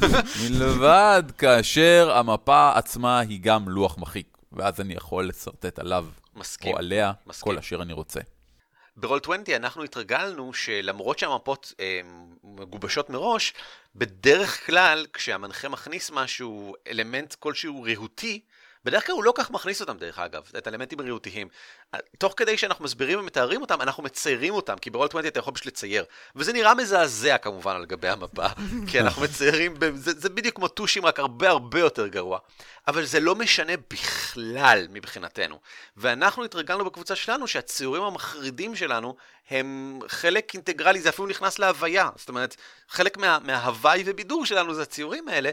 [laughs] מלבד כאשר המפה עצמה היא גם לוח מחיק, ואז אני יכול לשרטט עליו מסכים. או עליה מסכים. כל אשר אני רוצה. ברול 20 אנחנו התרגלנו שלמרות שהמפות אה, מגובשות מראש, בדרך כלל כשהמנחה מכניס משהו, אלמנט כלשהו ריהוטי, בדרך כלל הוא לא כך מכניס אותם דרך אגב, את האלמנטים הריהוטיים. תוך כדי שאנחנו מסבירים ומתארים אותם, אנחנו מציירים אותם, כי ברול 20 אתה יכול פשוט לצייר. וזה נראה מזעזע כמובן על גבי המפה, [laughs] כי אנחנו מציירים, זה, זה בדיוק כמו טושים, רק הרבה הרבה יותר גרוע. אבל זה לא משנה בכלל מבחינתנו. ואנחנו התרגלנו בקבוצה שלנו שהציורים המחרידים שלנו הם חלק אינטגרלי, זה אפילו נכנס להוויה. זאת אומרת, חלק מה, מההוואי ובידור שלנו זה הציורים האלה.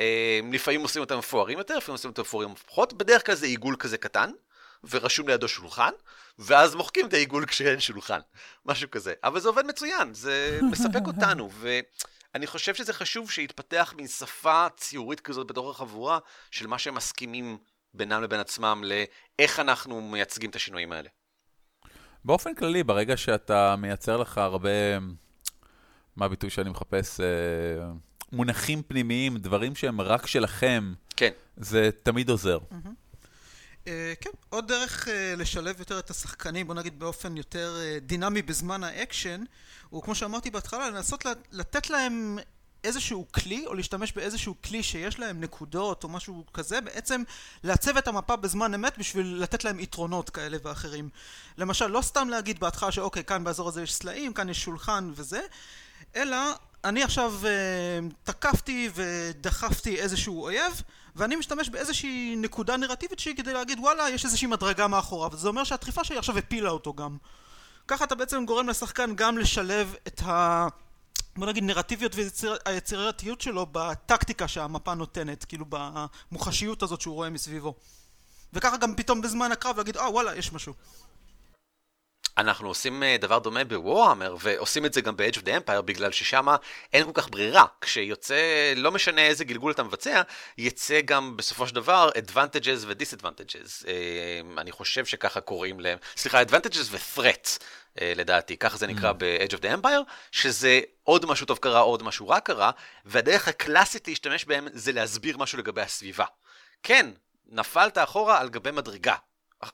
אה, לפעמים עושים אותם מפוארים יותר, לפעמים עושים אותם מפוארים פחות. בדרך כלל זה עיגול כזה קטן, ורשום לידו שולחן, ואז מוחקים את העיגול כשאין שולחן. משהו כזה. אבל זה עובד מצוין, זה מספק [laughs] אותנו. ואני חושב שזה חשוב שיתפתח מין שפה ציורית כזאת בתוך החבורה, של מה שהם מסכימים בינם לבין עצמם, לאיך אנחנו מייצגים את השינויים האלה. באופן כללי, ברגע שאתה מייצר לך הרבה, מה הביטוי שאני מחפש, אה, מונחים פנימיים, דברים שהם רק שלכם, כן. זה תמיד עוזר. אה, כן, עוד דרך אה, לשלב יותר את השחקנים, בוא נגיד באופן יותר אה, דינמי בזמן האקשן, הוא כמו שאמרתי בהתחלה, לנסות לתת להם איזשהו כלי, או להשתמש באיזשהו כלי שיש להם נקודות או משהו כזה, בעצם לעצב את המפה בזמן אמת בשביל לתת להם יתרונות כאלה ואחרים. למשל, לא סתם להגיד בהתחלה שאוקיי, כאן באזור הזה יש סלעים, כאן יש שולחן וזה, אלא אני עכשיו uh, תקפתי ודחפתי איזשהו אויב, ואני משתמש באיזושהי נקודה נרטיבית שלי כדי להגיד וואלה, יש איזושהי מדרגה מאחוריו, וזה אומר שהדחיפה שלי עכשיו הפילה אותו גם. ככה אתה בעצם גורם לשחקן גם לשלב את ה... בוא נגיד נרטיביות והיצירתיות שלו בטקטיקה שהמפה נותנת, כאילו במוחשיות הזאת שהוא רואה מסביבו. וככה גם פתאום בזמן הקרב להגיד, אה וואלה, יש משהו. אנחנו עושים אה, דבר דומה בוורהמר, ועושים את זה גם ב-Age of the Empire, בגלל ששם אין כל כך ברירה. כשיוצא, לא משנה איזה גלגול אתה מבצע, יצא גם בסופו של דבר advantages ו-disadvantages. אה, אני חושב שככה קוראים להם, סליחה, advantages ו-threats. אה, לדעתי, ככה זה נקרא mm. ב-Age of the Empire, שזה עוד משהו טוב קרה, עוד משהו רע קרה, והדרך הקלאסית להשתמש בהם זה להסביר משהו לגבי הסביבה. כן, נפלת אחורה על גבי מדרגה,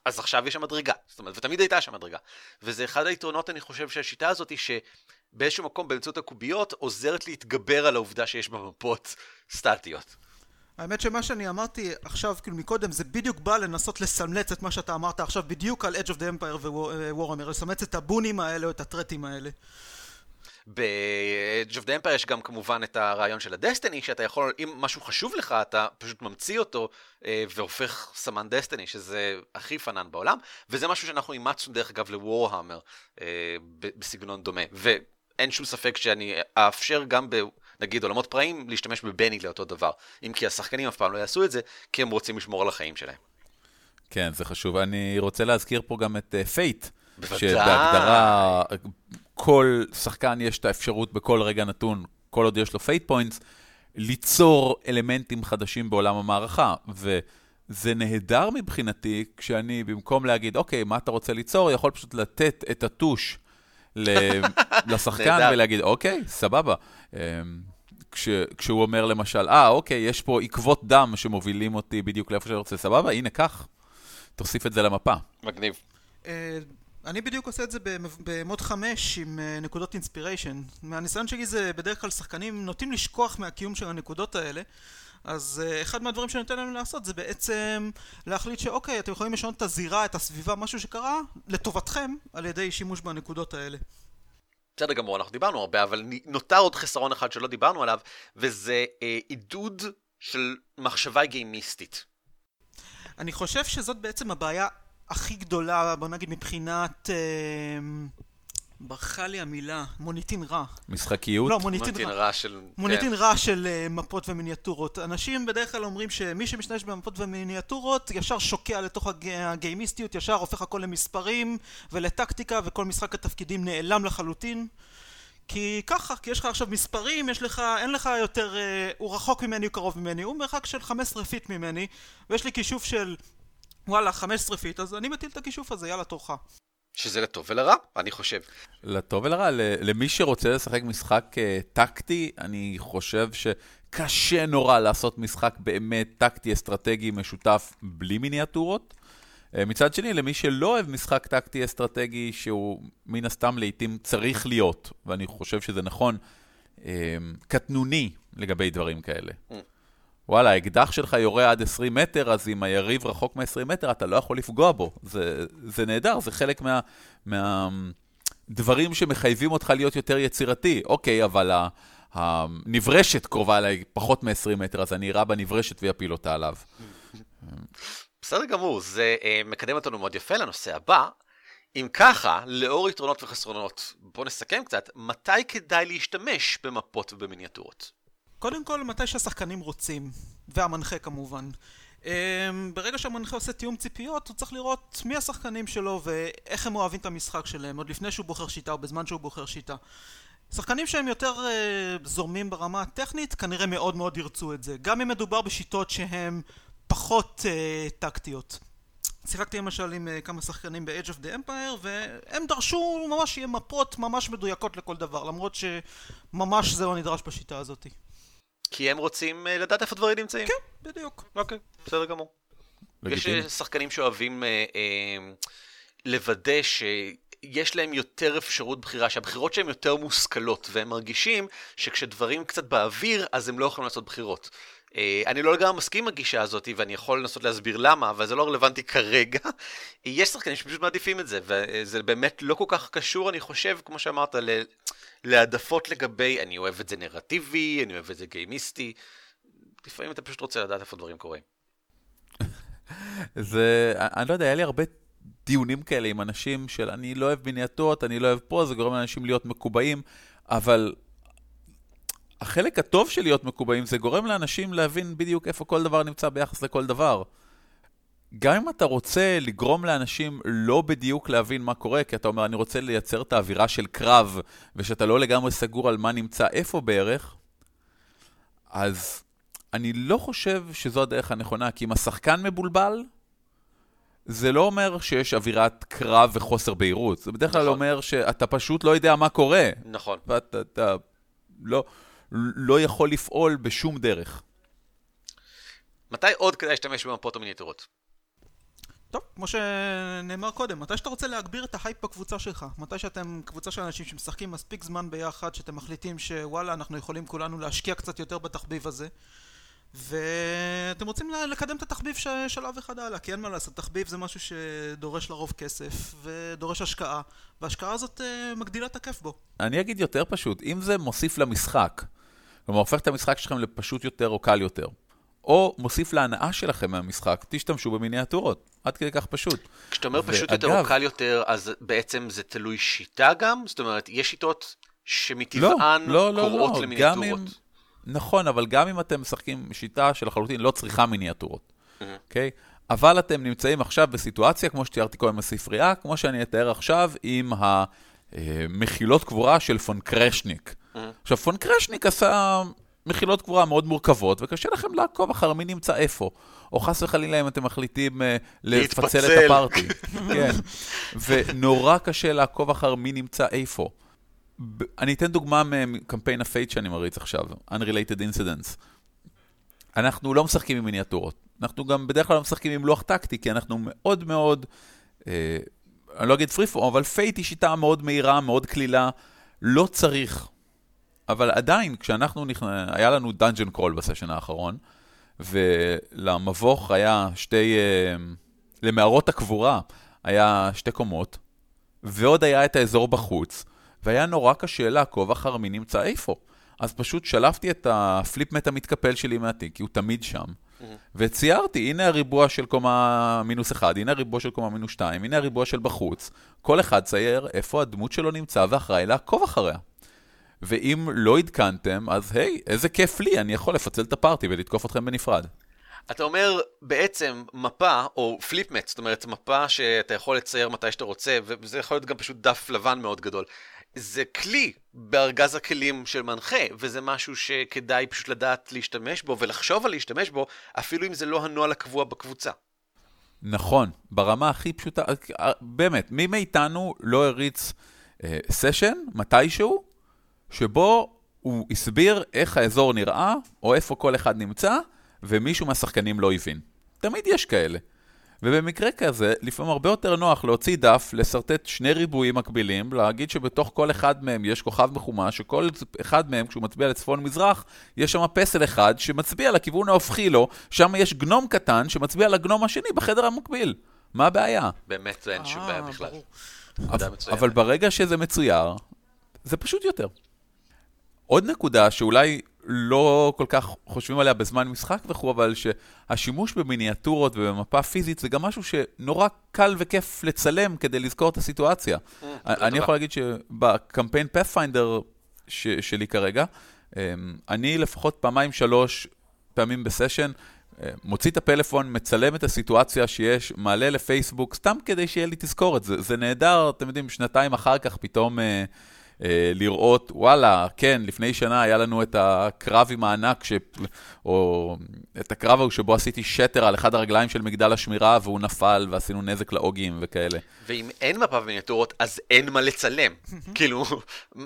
אז עכשיו יש שם מדרגה, זאת אומרת, ותמיד הייתה שם מדרגה. וזה אחד היתרונות, אני חושב, של השיטה הזאת, היא שבאיזשהו מקום, באמצעות הקוביות, עוזרת להתגבר על העובדה שיש בה מפות סטטיות. האמת שמה שאני אמרתי עכשיו, כאילו מקודם, זה בדיוק בא לנסות לסמלץ את מה שאתה אמרת עכשיו בדיוק על Edge of the Empire ו-Warhammer, לסמלץ את הבונים האלה או את הטרטים האלה. ב-Age of the Empire יש גם כמובן את הרעיון של ה destiny, שאתה יכול, אם משהו חשוב לך, אתה פשוט ממציא אותו אה, והופך סמן destiny, שזה הכי fun בעולם, וזה משהו שאנחנו אימצנו דרך אגב ל-Warhammer אה, בסגנון דומה, ואין שום ספק שאני אאפשר גם ב... נגיד עולמות פראים, להשתמש ב bennie לאותו דבר. אם כי השחקנים אף פעם לא יעשו את זה, כי הם רוצים לשמור על החיים שלהם. כן, זה חשוב. אני רוצה להזכיר פה גם את Fate. Uh, בוודאי. שבהגדרה, כל שחקן יש את האפשרות בכל רגע נתון, כל עוד יש לו Fate points, ליצור אלמנטים חדשים בעולם המערכה. וזה נהדר מבחינתי, כשאני, במקום להגיד, אוקיי, מה אתה רוצה ליצור, יכול פשוט לתת את הטוש [laughs] לשחקן ולהגיד, אוקיי, סבבה. אמ, כש, כשהוא אומר למשל, אה, אוקיי, יש פה עקבות דם שמובילים אותי בדיוק לאיפה שאני רוצה, סבבה, הנה, קח, תוסיף את זה למפה. מגניב. אה, אני בדיוק עושה את זה במוד 5 עם אה, נקודות אינספיריישן. מהניסיון שלי זה בדרך כלל שחקנים נוטים לשכוח מהקיום של הנקודות האלה. אז uh, אחד מהדברים שאני נותן להם לעשות זה בעצם להחליט שאוקיי, אתם יכולים לשנות את הזירה, את הסביבה, משהו שקרה, לטובתכם, על ידי שימוש בנקודות האלה. בסדר גמור, אנחנו דיברנו הרבה, אבל נותר עוד חסרון אחד שלא דיברנו עליו, וזה אה, עידוד של מחשבה גיימיסטית. אני חושב שזאת בעצם הבעיה הכי גדולה, בוא נגיד מבחינת... אה, ברחה לי המילה, מוניטין רע. משחקיות? לא, מוניטין, מוניטין רע. רע של... מוניטין כן. רע של uh, מפות ומיניאטורות. אנשים בדרך כלל אומרים שמי שמשתמש במפות ומיניאטורות ישר שוקע לתוך הג... הגיימיסטיות, ישר הופך הכל למספרים ולטקטיקה וכל משחק התפקידים נעלם לחלוטין. כי ככה, כי יש לך עכשיו מספרים, יש לך, אין לך יותר, uh, הוא רחוק ממני, הוא קרוב ממני, הוא מרחק של 15 feet ממני, ויש לי כישוף של וואלה, 15 feet, אז אני מטיל את הכישוף הזה, יאללה, תורך. שזה לטוב ולרע, אני חושב. לטוב ולרע, למי שרוצה לשחק משחק uh, טקטי, אני חושב שקשה נורא לעשות משחק באמת טקטי אסטרטגי משותף בלי מיניאטורות. Uh, מצד שני, למי שלא אוהב משחק טקטי אסטרטגי, שהוא מן הסתם לעיתים צריך להיות, ואני חושב שזה נכון, uh, קטנוני לגבי דברים כאלה. וואלה, האקדח שלך יורה עד 20 מטר, אז אם היריב רחוק מ-20 מטר, אתה לא יכול לפגוע בו. זה, זה נהדר, זה חלק מה, מהדברים שמחייבים אותך להיות יותר יצירתי. אוקיי, אבל הנברשת קרובה אליי פחות מ-20 מטר, אז אני אירה בנברשת ואפיל אותה עליו. בסדר גמור, זה uh, מקדם אותנו מאוד יפה לנושא הבא. אם ככה, לאור יתרונות וחסרונות, בואו נסכם קצת, מתי כדאי להשתמש במפות ובמיניאטורות? קודם כל, מתי שהשחקנים רוצים, והמנחה כמובן. אמ, ברגע שהמנחה עושה תיאום ציפיות, הוא צריך לראות מי השחקנים שלו ואיך הם אוהבים את המשחק שלהם, עוד לפני שהוא בוחר שיטה או בזמן שהוא בוחר שיטה. שחקנים שהם יותר uh, זורמים ברמה הטכנית, כנראה מאוד מאוד ירצו את זה. גם אם מדובר בשיטות שהן פחות uh, טקטיות. שיחקתי למשל עם uh, כמה שחקנים ב-Age of the Empire והם דרשו ממש שיהיה מפות ממש מדויקות לכל דבר למרות שממש זה לא נדרש בשיטה הזאתי. כי הם רוצים אה, לדעת איפה דברים נמצאים. כן, בדיוק. אוקיי, בסדר גמור. יש שחקנים שאוהבים אה, אה, לוודא שיש להם יותר אפשרות בחירה, שהבחירות שלהם יותר מושכלות, והם מרגישים שכשדברים קצת באוויר, אז הם לא יכולים לעשות בחירות. אה, אני לא לגמרי מסכים עם הגישה הזאת, ואני יכול לנסות להסביר למה, אבל זה לא רלוונטי כרגע. [laughs] יש שחקנים שפשוט מעדיפים את זה, וזה באמת לא כל כך קשור, אני חושב, כמו שאמרת, להעדפות לגבי, אני אוהב את זה נרטיבי, אני אוהב את זה גיימיסטי. לפעמים אתה פשוט רוצה לדעת איפה דברים קורים. זה, אני לא יודע, היה לי הרבה דיונים כאלה עם אנשים של אני לא אוהב מיניאטורות, אני לא אוהב פה, זה גורם לאנשים להיות מקובעים, אבל החלק הטוב של להיות מקובעים זה גורם לאנשים להבין בדיוק איפה כל דבר נמצא ביחס לכל דבר. גם אם אתה רוצה לגרום לאנשים לא בדיוק להבין מה קורה, כי אתה אומר, אני רוצה לייצר את האווירה של קרב, ושאתה לא לגמרי סגור על מה נמצא איפה בערך, אז אני לא חושב שזו הדרך הנכונה, כי אם השחקן מבולבל, זה לא אומר שיש אווירת קרב וחוסר בהירות. זה בדרך כלל נכון. אומר שאתה פשוט לא יודע מה קורה. נכון. ואתה אתה לא, לא יכול לפעול בשום דרך. מתי עוד כדאי להשתמש במפות המיניאטורות? טוב, כמו שנאמר קודם, מתי שאתה רוצה להגביר את ההייפ בקבוצה שלך, מתי שאתם קבוצה של אנשים שמשחקים מספיק זמן ביחד, שאתם מחליטים שוואלה, אנחנו יכולים כולנו להשקיע קצת יותר בתחביב הזה, ואתם רוצים לקדם את התחביב שלב אחד הלאה, כי אין מה לעשות, תחביב זה משהו שדורש לרוב כסף, ודורש השקעה, וההשקעה הזאת אה, מגדילה את הכיף בו. אני אגיד יותר פשוט, אם זה מוסיף למשחק, כלומר הופך את המשחק שלכם לפשוט יותר או קל יותר, או מוסיף להנאה שלכם מהמשחק, תשתמשו במיניאטורות. עד כדי כך פשוט. כשאתה אומר פשוט ואגב, יותר או קל יותר, אז בעצם זה תלוי שיטה גם? זאת אומרת, יש שיטות שמטבען לא, לא, קוראות לא, לא. למיניאטורות. אם, נכון, אבל גם אם אתם משחקים שיטה שלחלוטין לא צריכה מיניאטורות, אוקיי? Mm-hmm. Okay? אבל אתם נמצאים עכשיו בסיטואציה, כמו שתיארתי קודם בספרייה, כמו שאני אתאר עכשיו, עם המחילות קבורה של פון קרשניק. Mm-hmm. עכשיו, פון קרשניק עשה מחילות קבורה מאוד מורכבות, וקשה לכם לעקוב אחר מי נמצא איפה. או חס וחלילה אם אתם מחליטים uh, לפצל את הפארטי. [laughs] כן. ונורא קשה לעקוב אחר מי נמצא איפה. אני אתן דוגמה מקמפיין ה Fate שאני מריץ עכשיו, Unrelated Incidents. אנחנו לא משחקים עם מיניאטורות. אנחנו גם בדרך כלל לא משחקים עם לוח טקטי, כי אנחנו מאוד מאוד, אה, אני לא אגיד free אבל Fate היא שיטה מאוד מהירה, מאוד קלילה, לא צריך. אבל עדיין, כשאנחנו, נכנ... היה לנו dungeon crawl ב session האחרון, ולמבוך היה שתי, אה, למערות הקבורה היה שתי קומות, ועוד היה את האזור בחוץ, והיה נורא קשה לעקוב אחר מי נמצא איפה. אז פשוט שלפתי את הפליפ מט המתקפל שלי מהתיק, כי הוא תמיד שם, mm-hmm. וציירתי, הנה הריבוע של קומה מינוס 1, הנה הריבוע של קומה מינוס 2, הנה הריבוע של בחוץ. כל אחד צייר איפה הדמות שלו נמצא ואחראי לעקוב אחריה. ואם לא עדכנתם, אז היי, איזה כיף לי, אני יכול לפצל את הפארטי ולתקוף אתכם בנפרד. אתה אומר בעצם מפה, או פליפמט, זאת אומרת מפה שאתה יכול לצייר מתי שאתה רוצה, וזה יכול להיות גם פשוט דף לבן מאוד גדול. זה כלי בארגז הכלים של מנחה, וזה משהו שכדאי פשוט לדעת להשתמש בו ולחשוב על להשתמש בו, אפילו אם זה לא הנוהל הקבוע בקבוצה. נכון, ברמה הכי פשוטה, באמת, מי מאיתנו לא הריץ אה, סשן, מתישהו, שבו הוא הסביר איך האזור נראה, או איפה כל אחד נמצא, ומישהו מהשחקנים לא הבין. תמיד יש כאלה. ובמקרה כזה, לפעמים הרבה יותר נוח להוציא דף, לשרטט שני ריבועים מקבילים, להגיד שבתוך כל אחד מהם יש כוכב מחומש, שכל אחד מהם, כשהוא מצביע לצפון-מזרח, יש שם פסל אחד שמצביע לכיוון ההופכי לו, שם יש גנום קטן שמצביע לגנום השני בחדר המקביל. מה הבעיה? באמת אין שום בעיה אה, בכלל. אבל, אבל ברגע שזה מצויר, זה פשוט יותר. עוד נקודה שאולי לא כל כך חושבים עליה בזמן משחק וכו', אבל שהשימוש במיניאטורות ובמפה פיזית זה גם משהו שנורא קל וכיף לצלם כדי לזכור את הסיטואציה. Mm, אני יכול להגיד שבקמפיין פאת'פיינדר שלי כרגע, אמ, אני לפחות פעמיים שלוש פעמים בסשן, אה, מוציא את הפלאפון, מצלם את הסיטואציה שיש, מעלה לפייסבוק, סתם כדי שיהיה לי תזכורת. זה, זה נהדר, אתם יודעים, שנתיים אחר כך פתאום... אה, לראות, וואלה, כן, לפני שנה היה לנו את הקרב עם הענק, ש... או את הקרב ההוא שבו עשיתי שטר על אחד הרגליים של מגדל השמירה, והוא נפל, ועשינו נזק לאוגים וכאלה. ואם אין מפה ומיניאטורות, אז אין מה לצלם. [laughs] כאילו,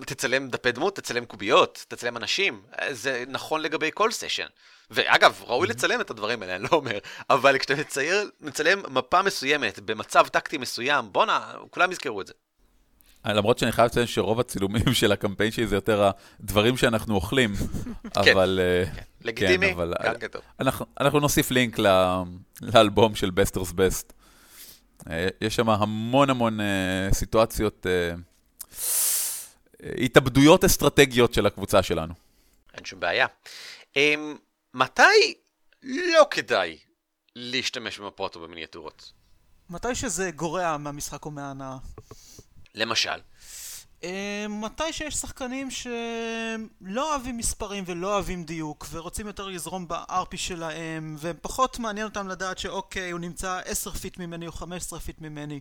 תצלם דפי דמות, תצלם קוביות, תצלם אנשים. זה נכון לגבי כל סשן. ואגב, ראוי לצלם את הדברים האלה, [laughs] אני לא אומר, אבל כשאתה מצייר, מצלם מפה מסוימת, במצב טקטי מסוים, בואנה, כולם יזכרו את זה. למרות שאני חייב לציין שרוב הצילומים של הקמפיין שלי זה יותר הדברים שאנחנו אוכלים, [laughs] כן. אבל... אה, כן, לגיטימי, כאן כתוב. אנחנו נוסיף לינק לאלבום של בסטרס בסט. אה, יש שם המון המון אה, סיטואציות התאבדויות אסטרטגיות של הקבוצה שלנו. אין שום בעיה. אמ, מתי לא כדאי להשתמש במפות או במיניאטורות? מתי שזה גורע מהמשחק או מההנאה. למשל. אה, מתי שיש שחקנים שלא אוהבים מספרים ולא אוהבים דיוק ורוצים יותר לזרום ב- RP שלהם ופחות מעניין אותם לדעת שאוקיי הוא נמצא 10 feet ממני או 15 feet ממני.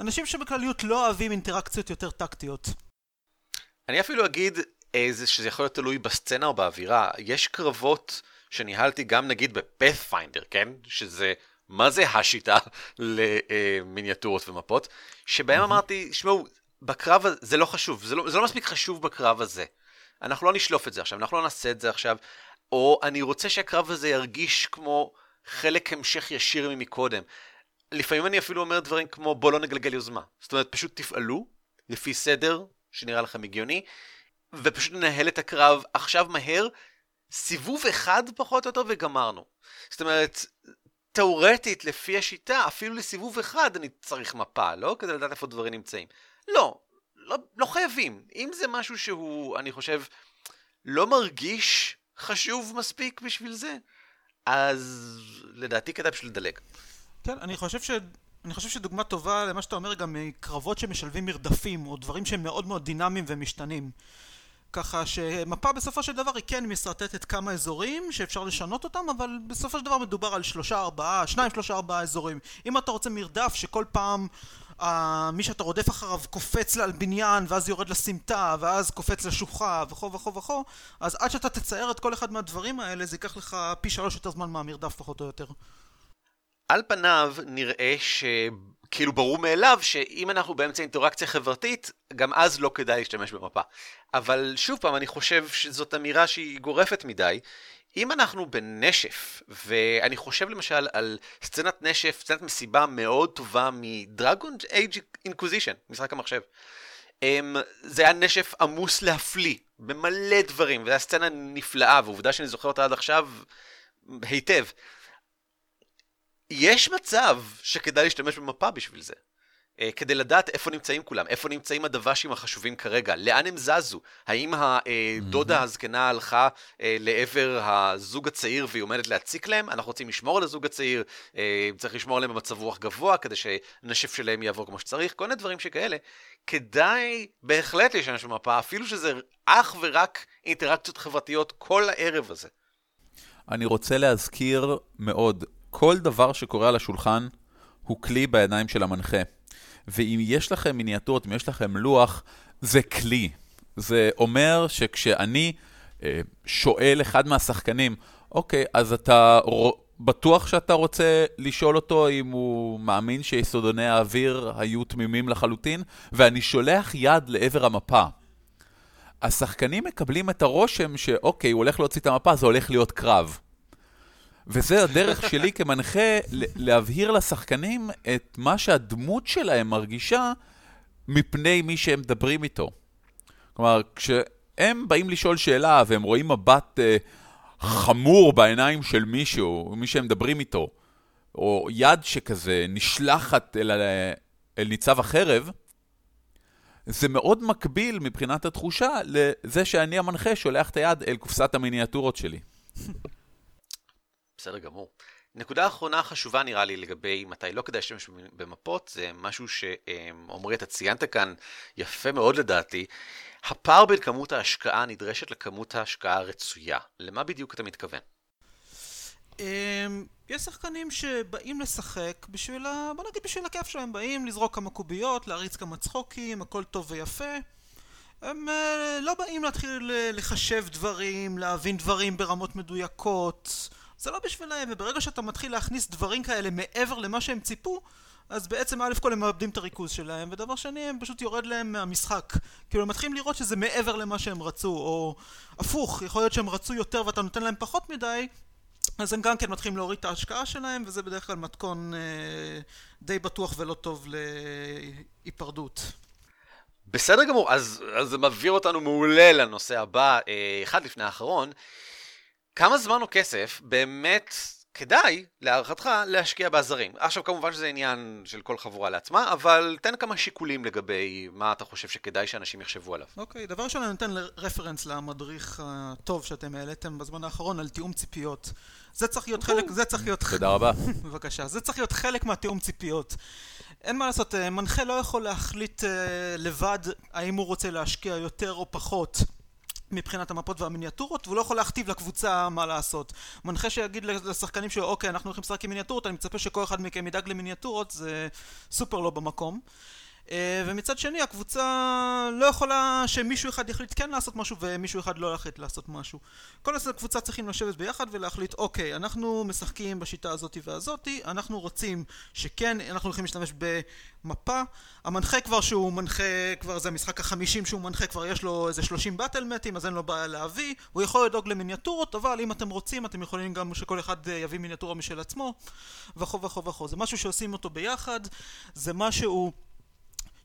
אנשים שבכלליות לא אוהבים אינטראקציות יותר טקטיות. אני אפילו אגיד איזה שזה יכול להיות תלוי בסצנה או באווירה. יש קרבות שניהלתי גם נגיד ב Pathfinder כן? שזה מה זה השיטה למיניאטורות ומפות שבהם אמרתי שמעו בקרב הזה, זה לא חשוב, זה לא, זה לא מספיק חשוב בקרב הזה. אנחנו לא נשלוף את זה עכשיו, אנחנו לא נעשה את זה עכשיו, או אני רוצה שהקרב הזה ירגיש כמו חלק המשך ישיר ממקודם. לפעמים אני אפילו אומר דברים כמו בוא לא נגלגל יוזמה. זאת אומרת, פשוט תפעלו לפי סדר שנראה לכם הגיוני, ופשוט ננהל את הקרב עכשיו מהר, סיבוב אחד פחות או יותר וגמרנו. זאת אומרת, תאורטית, לפי השיטה, אפילו לסיבוב אחד אני צריך מפה, לא? כדי לדעת איפה דברים נמצאים. לא, לא, לא חייבים. אם זה משהו שהוא, אני חושב, לא מרגיש חשוב מספיק בשביל זה, אז לדעתי כדאי פשוט לדלג. כן, אני חושב ש... אני חושב שדוגמה טובה למה שאתה אומר גם מקרבות שמשלבים מרדפים או דברים שהם מאוד מאוד דינמיים ומשתנים. ככה שמפה בסופו של דבר היא כן משרטטת כמה אזורים שאפשר לשנות אותם אבל בסופו של דבר מדובר על שלושה ארבעה, שניים שלושה ארבעה אזורים. אם אתה רוצה מרדף שכל פעם uh, מי שאתה רודף אחריו קופץ על בניין ואז יורד לסמטה ואז קופץ לשוחה וכו' וכו' וכו' אז עד שאתה תצייר את כל אחד מהדברים האלה זה ייקח לך פי שלוש יותר זמן מהמרדף פחות או יותר. על פניו נראה שכאילו ברור מאליו שאם אנחנו באמצע אינטראקציה חברתית, גם אז לא כדאי להשתמש במפה. אבל שוב פעם, אני חושב שזאת אמירה שהיא גורפת מדי. אם אנחנו בנשף, ואני חושב למשל על סצנת נשף, סצנת מסיבה מאוד טובה מ Dragon Age Inquisition, משחק המחשב. אמ, זה היה נשף עמוס להפליא, במלא דברים, וזו הייתה סצנה נפלאה, ועובדה שאני זוכר אותה עד עכשיו היטב. יש מצב שכדאי להשתמש במפה בשביל זה. Uh, כדי לדעת איפה נמצאים כולם, איפה נמצאים הדוושים החשובים כרגע, לאן הם זזו, האם הדודה mm-hmm. הזקנה הלכה uh, לעבר הזוג הצעיר והיא עומדת להציק להם, אנחנו רוצים לשמור על הזוג הצעיר, צריך לשמור עליהם במצב רוח גבוה כדי שהנשף שלהם יעבור כמו שצריך, כל מיני דברים שכאלה. כדאי בהחלט להשתמש במפה, אפילו שזה אך ורק אינטראקציות חברתיות כל הערב הזה. אני רוצה להזכיר מאוד, כל דבר שקורה על השולחן הוא כלי בידיים של המנחה. ואם יש לכם מיניאטורות, אם יש לכם לוח, זה כלי. זה אומר שכשאני אה, שואל אחד מהשחקנים, אוקיי, אז אתה בטוח שאתה רוצה לשאול אותו אם הוא מאמין שיסודוני האוויר היו תמימים לחלוטין? ואני שולח יד לעבר המפה. השחקנים מקבלים את הרושם שאוקיי, הוא הולך להוציא את המפה, זה הולך להיות קרב. וזה הדרך שלי כמנחה להבהיר לשחקנים את מה שהדמות שלהם מרגישה מפני מי שהם מדברים איתו. כלומר, כשהם באים לשאול שאלה והם רואים מבט אה, חמור בעיניים של מישהו, מי שהם מדברים איתו, או יד שכזה נשלחת אל, אל ניצב החרב, זה מאוד מקביל מבחינת התחושה לזה שאני המנחה שולח את היד אל קופסת המיניאטורות שלי. בסדר גמור. נקודה אחרונה חשובה נראה לי לגבי מתי לא כדאי להשתמש במפות, זה משהו שעמרי אתה ציינת כאן יפה מאוד לדעתי. הפער בין כמות ההשקעה הנדרשת לכמות ההשקעה הרצויה. למה בדיוק אתה מתכוון? אמ, יש שחקנים שבאים לשחק בשביל ה... בוא נגיד בשביל הכיף שלהם, באים לזרוק כמה קוביות, להריץ כמה צחוקים, הכל טוב ויפה. הם אה, לא באים להתחיל לחשב דברים, להבין דברים ברמות מדויקות. זה לא בשבילם, וברגע שאתה מתחיל להכניס דברים כאלה מעבר למה שהם ציפו, אז בעצם א' כל הם מאבדים את הריכוז שלהם, ודבר שני הם פשוט יורד להם מהמשחק. כאילו הם מתחילים לראות שזה מעבר למה שהם רצו, או הפוך, יכול להיות שהם רצו יותר ואתה נותן להם פחות מדי, אז הם גם כן מתחילים להוריד את ההשקעה שלהם, וזה בדרך כלל מתכון אה, די בטוח ולא טוב להיפרדות. בסדר גמור, אז, אז זה מעביר אותנו מעולה לנושא הבא, אה, אחד לפני האחרון. כמה זמן או כסף באמת כדאי, להערכתך, להשקיע בעזרים. עכשיו, כמובן שזה עניין של כל חבורה לעצמה, אבל תן כמה שיקולים לגבי מה אתה חושב שכדאי שאנשים יחשבו עליו. אוקיי, okay, דבר ראשון אני נותן רפרנס למדריך הטוב שאתם העליתם בזמן האחרון על תיאום ציפיות. זה צריך להיות חלק, זה צריך להיות... [laughs] תודה רבה. [laughs] בבקשה, זה צריך להיות חלק מהתיאום ציפיות. אין מה לעשות, אה, מנחה לא יכול להחליט uh, לבד האם הוא רוצה להשקיע יותר או פחות מבחינת המפות והמיניאטורות, והוא לא יכול להכתיב לקבוצה מה לעשות. מנחה שיגיד לשחקנים שלו, אוקיי, אנחנו הולכים לשחק עם מיניאטורות, אני מצפה שכל אחד מכם ידאג למיניאטורות, זה סופר לא במקום. אה, ומצד שני הקבוצה לא יכולה שמישהו אחד יחליט כן לעשות משהו ומישהו אחד לא יחליט לעשות משהו. כל הקבוצה צריכים לשבת ביחד ולהחליט אוקיי אנחנו משחקים בשיטה הזאתי והזאתי אנחנו רוצים שכן אנחנו הולכים להשתמש במפה. המנחה כבר שהוא מנחה כבר זה המשחק החמישים שהוא מנחה כבר יש לו איזה שלושים באטלמטים אז אין לו בעיה להביא. הוא יכול לדאוג למיניאטורות אבל אם אתם רוצים אתם יכולים גם שכל אחד יביא מיניאטורה משל עצמו. וכו' וכו' וכו' זה משהו שעושים אותו ביחד. זה משהו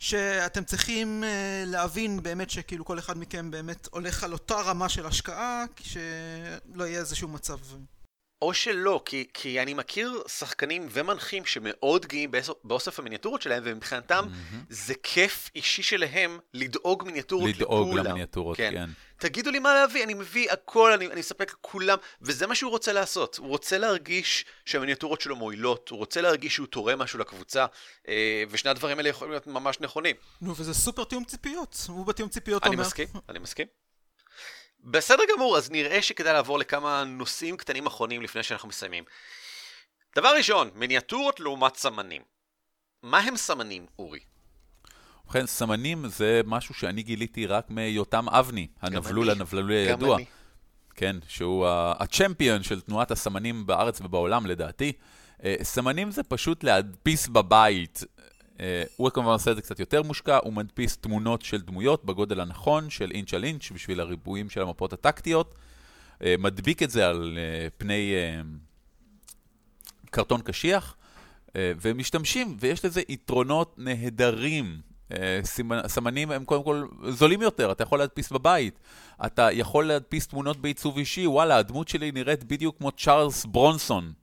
שאתם צריכים uh, להבין באמת שכאילו כל אחד מכם באמת הולך על אותה רמה של השקעה, שלא יהיה איזשהו מצב. או שלא, כי, כי אני מכיר שחקנים ומנחים שמאוד גאים באוסף המיניאטורות שלהם, ומבחינתם mm-hmm. זה כיף אישי שלהם לדאוג מיניאטורות לדאוג לכולם. לדאוג למיניאטורות, כן. כן. תגידו לי מה להביא, אני מביא הכל, אני, אני אספק לכולם, וזה מה שהוא רוצה לעשות. הוא רוצה להרגיש שהמיניאטורות שלו מועילות, הוא רוצה להרגיש שהוא תורם משהו לקבוצה, אה, ושני הדברים האלה יכולים להיות ממש נכונים. נו, וזה סופר תיאום ציפיות. הוא בתיאום ציפיות אני אומר... אני מסכים, אני מסכים. בסדר גמור, אז נראה שכדאי לעבור לכמה נושאים קטנים אחרונים לפני שאנחנו מסיימים. דבר ראשון, מיניאטורות לעומת סמנים. מה הם סמנים, אורי? ובכן, סמנים זה משהו שאני גיליתי רק מיותם אבני, הנבלול הנבלולי הידוע. כן, שהוא הצ'מפיון של תנועת הסמנים בארץ ובעולם לדעתי. אה, סמנים זה פשוט להדפיס בבית הוא כמובן עושה את זה קצת יותר מושקע, הוא מדפיס תמונות של דמויות בגודל הנכון של אינץ' על אינץ' בשביל הריבועים של המפות הטקטיות, אה, מדביק את זה על אה, פני קרטון קשיח, ומשתמשים, ויש לזה יתרונות נהדרים. סמנים הם קודם כל זולים יותר, אתה יכול להדפיס בבית, אתה יכול להדפיס תמונות בעיצוב אישי, וואלה, הדמות שלי נראית בדיוק כמו צ'ארלס ברונסון.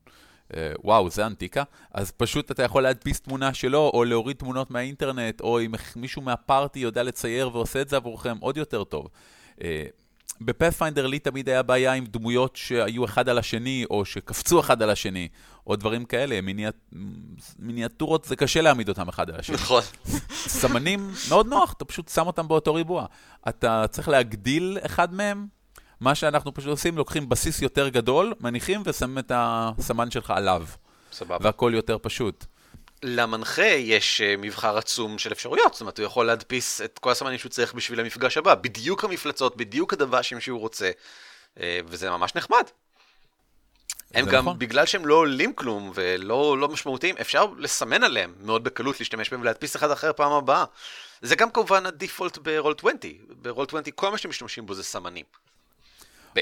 אה, וואו, זה אנטיקה, אז פשוט אתה יכול להדפיס תמונה שלו, או להוריד תמונות מהאינטרנט, או אם מישהו מהפארטי יודע לצייר ועושה את זה עבורכם, עוד יותר טוב. אה, בפאת'פיינדר לי תמיד היה בעיה עם דמויות שהיו אחד על השני, או שקפצו אחד על השני, או דברים כאלה. מיניאט... מיניאטורות, זה קשה להעמיד אותם אחד על השני. נכון. סמנים, מאוד נוח, אתה פשוט שם אותם באותו ריבוע. אתה צריך להגדיל אחד מהם, מה שאנחנו פשוט עושים, לוקחים בסיס יותר גדול, מניחים ושמים את הסמן שלך עליו. סבבה. והכל יותר פשוט. למנחה יש uh, מבחר עצום של אפשרויות, זאת אומרת, הוא יכול להדפיס את כל הסמנים שהוא צריך בשביל המפגש הבא, בדיוק המפלצות, בדיוק הדב"שים שהוא רוצה, uh, וזה ממש נחמד. הם גם, נכון. בגלל שהם לא עולים כלום ולא לא משמעותיים, אפשר לסמן עליהם מאוד בקלות, להשתמש בהם ולהדפיס אחד אחר פעם הבאה. זה גם כמובן הדיפולט ברול 20. ברול 20 כל מה שאתם משתמשים בו זה סמנים.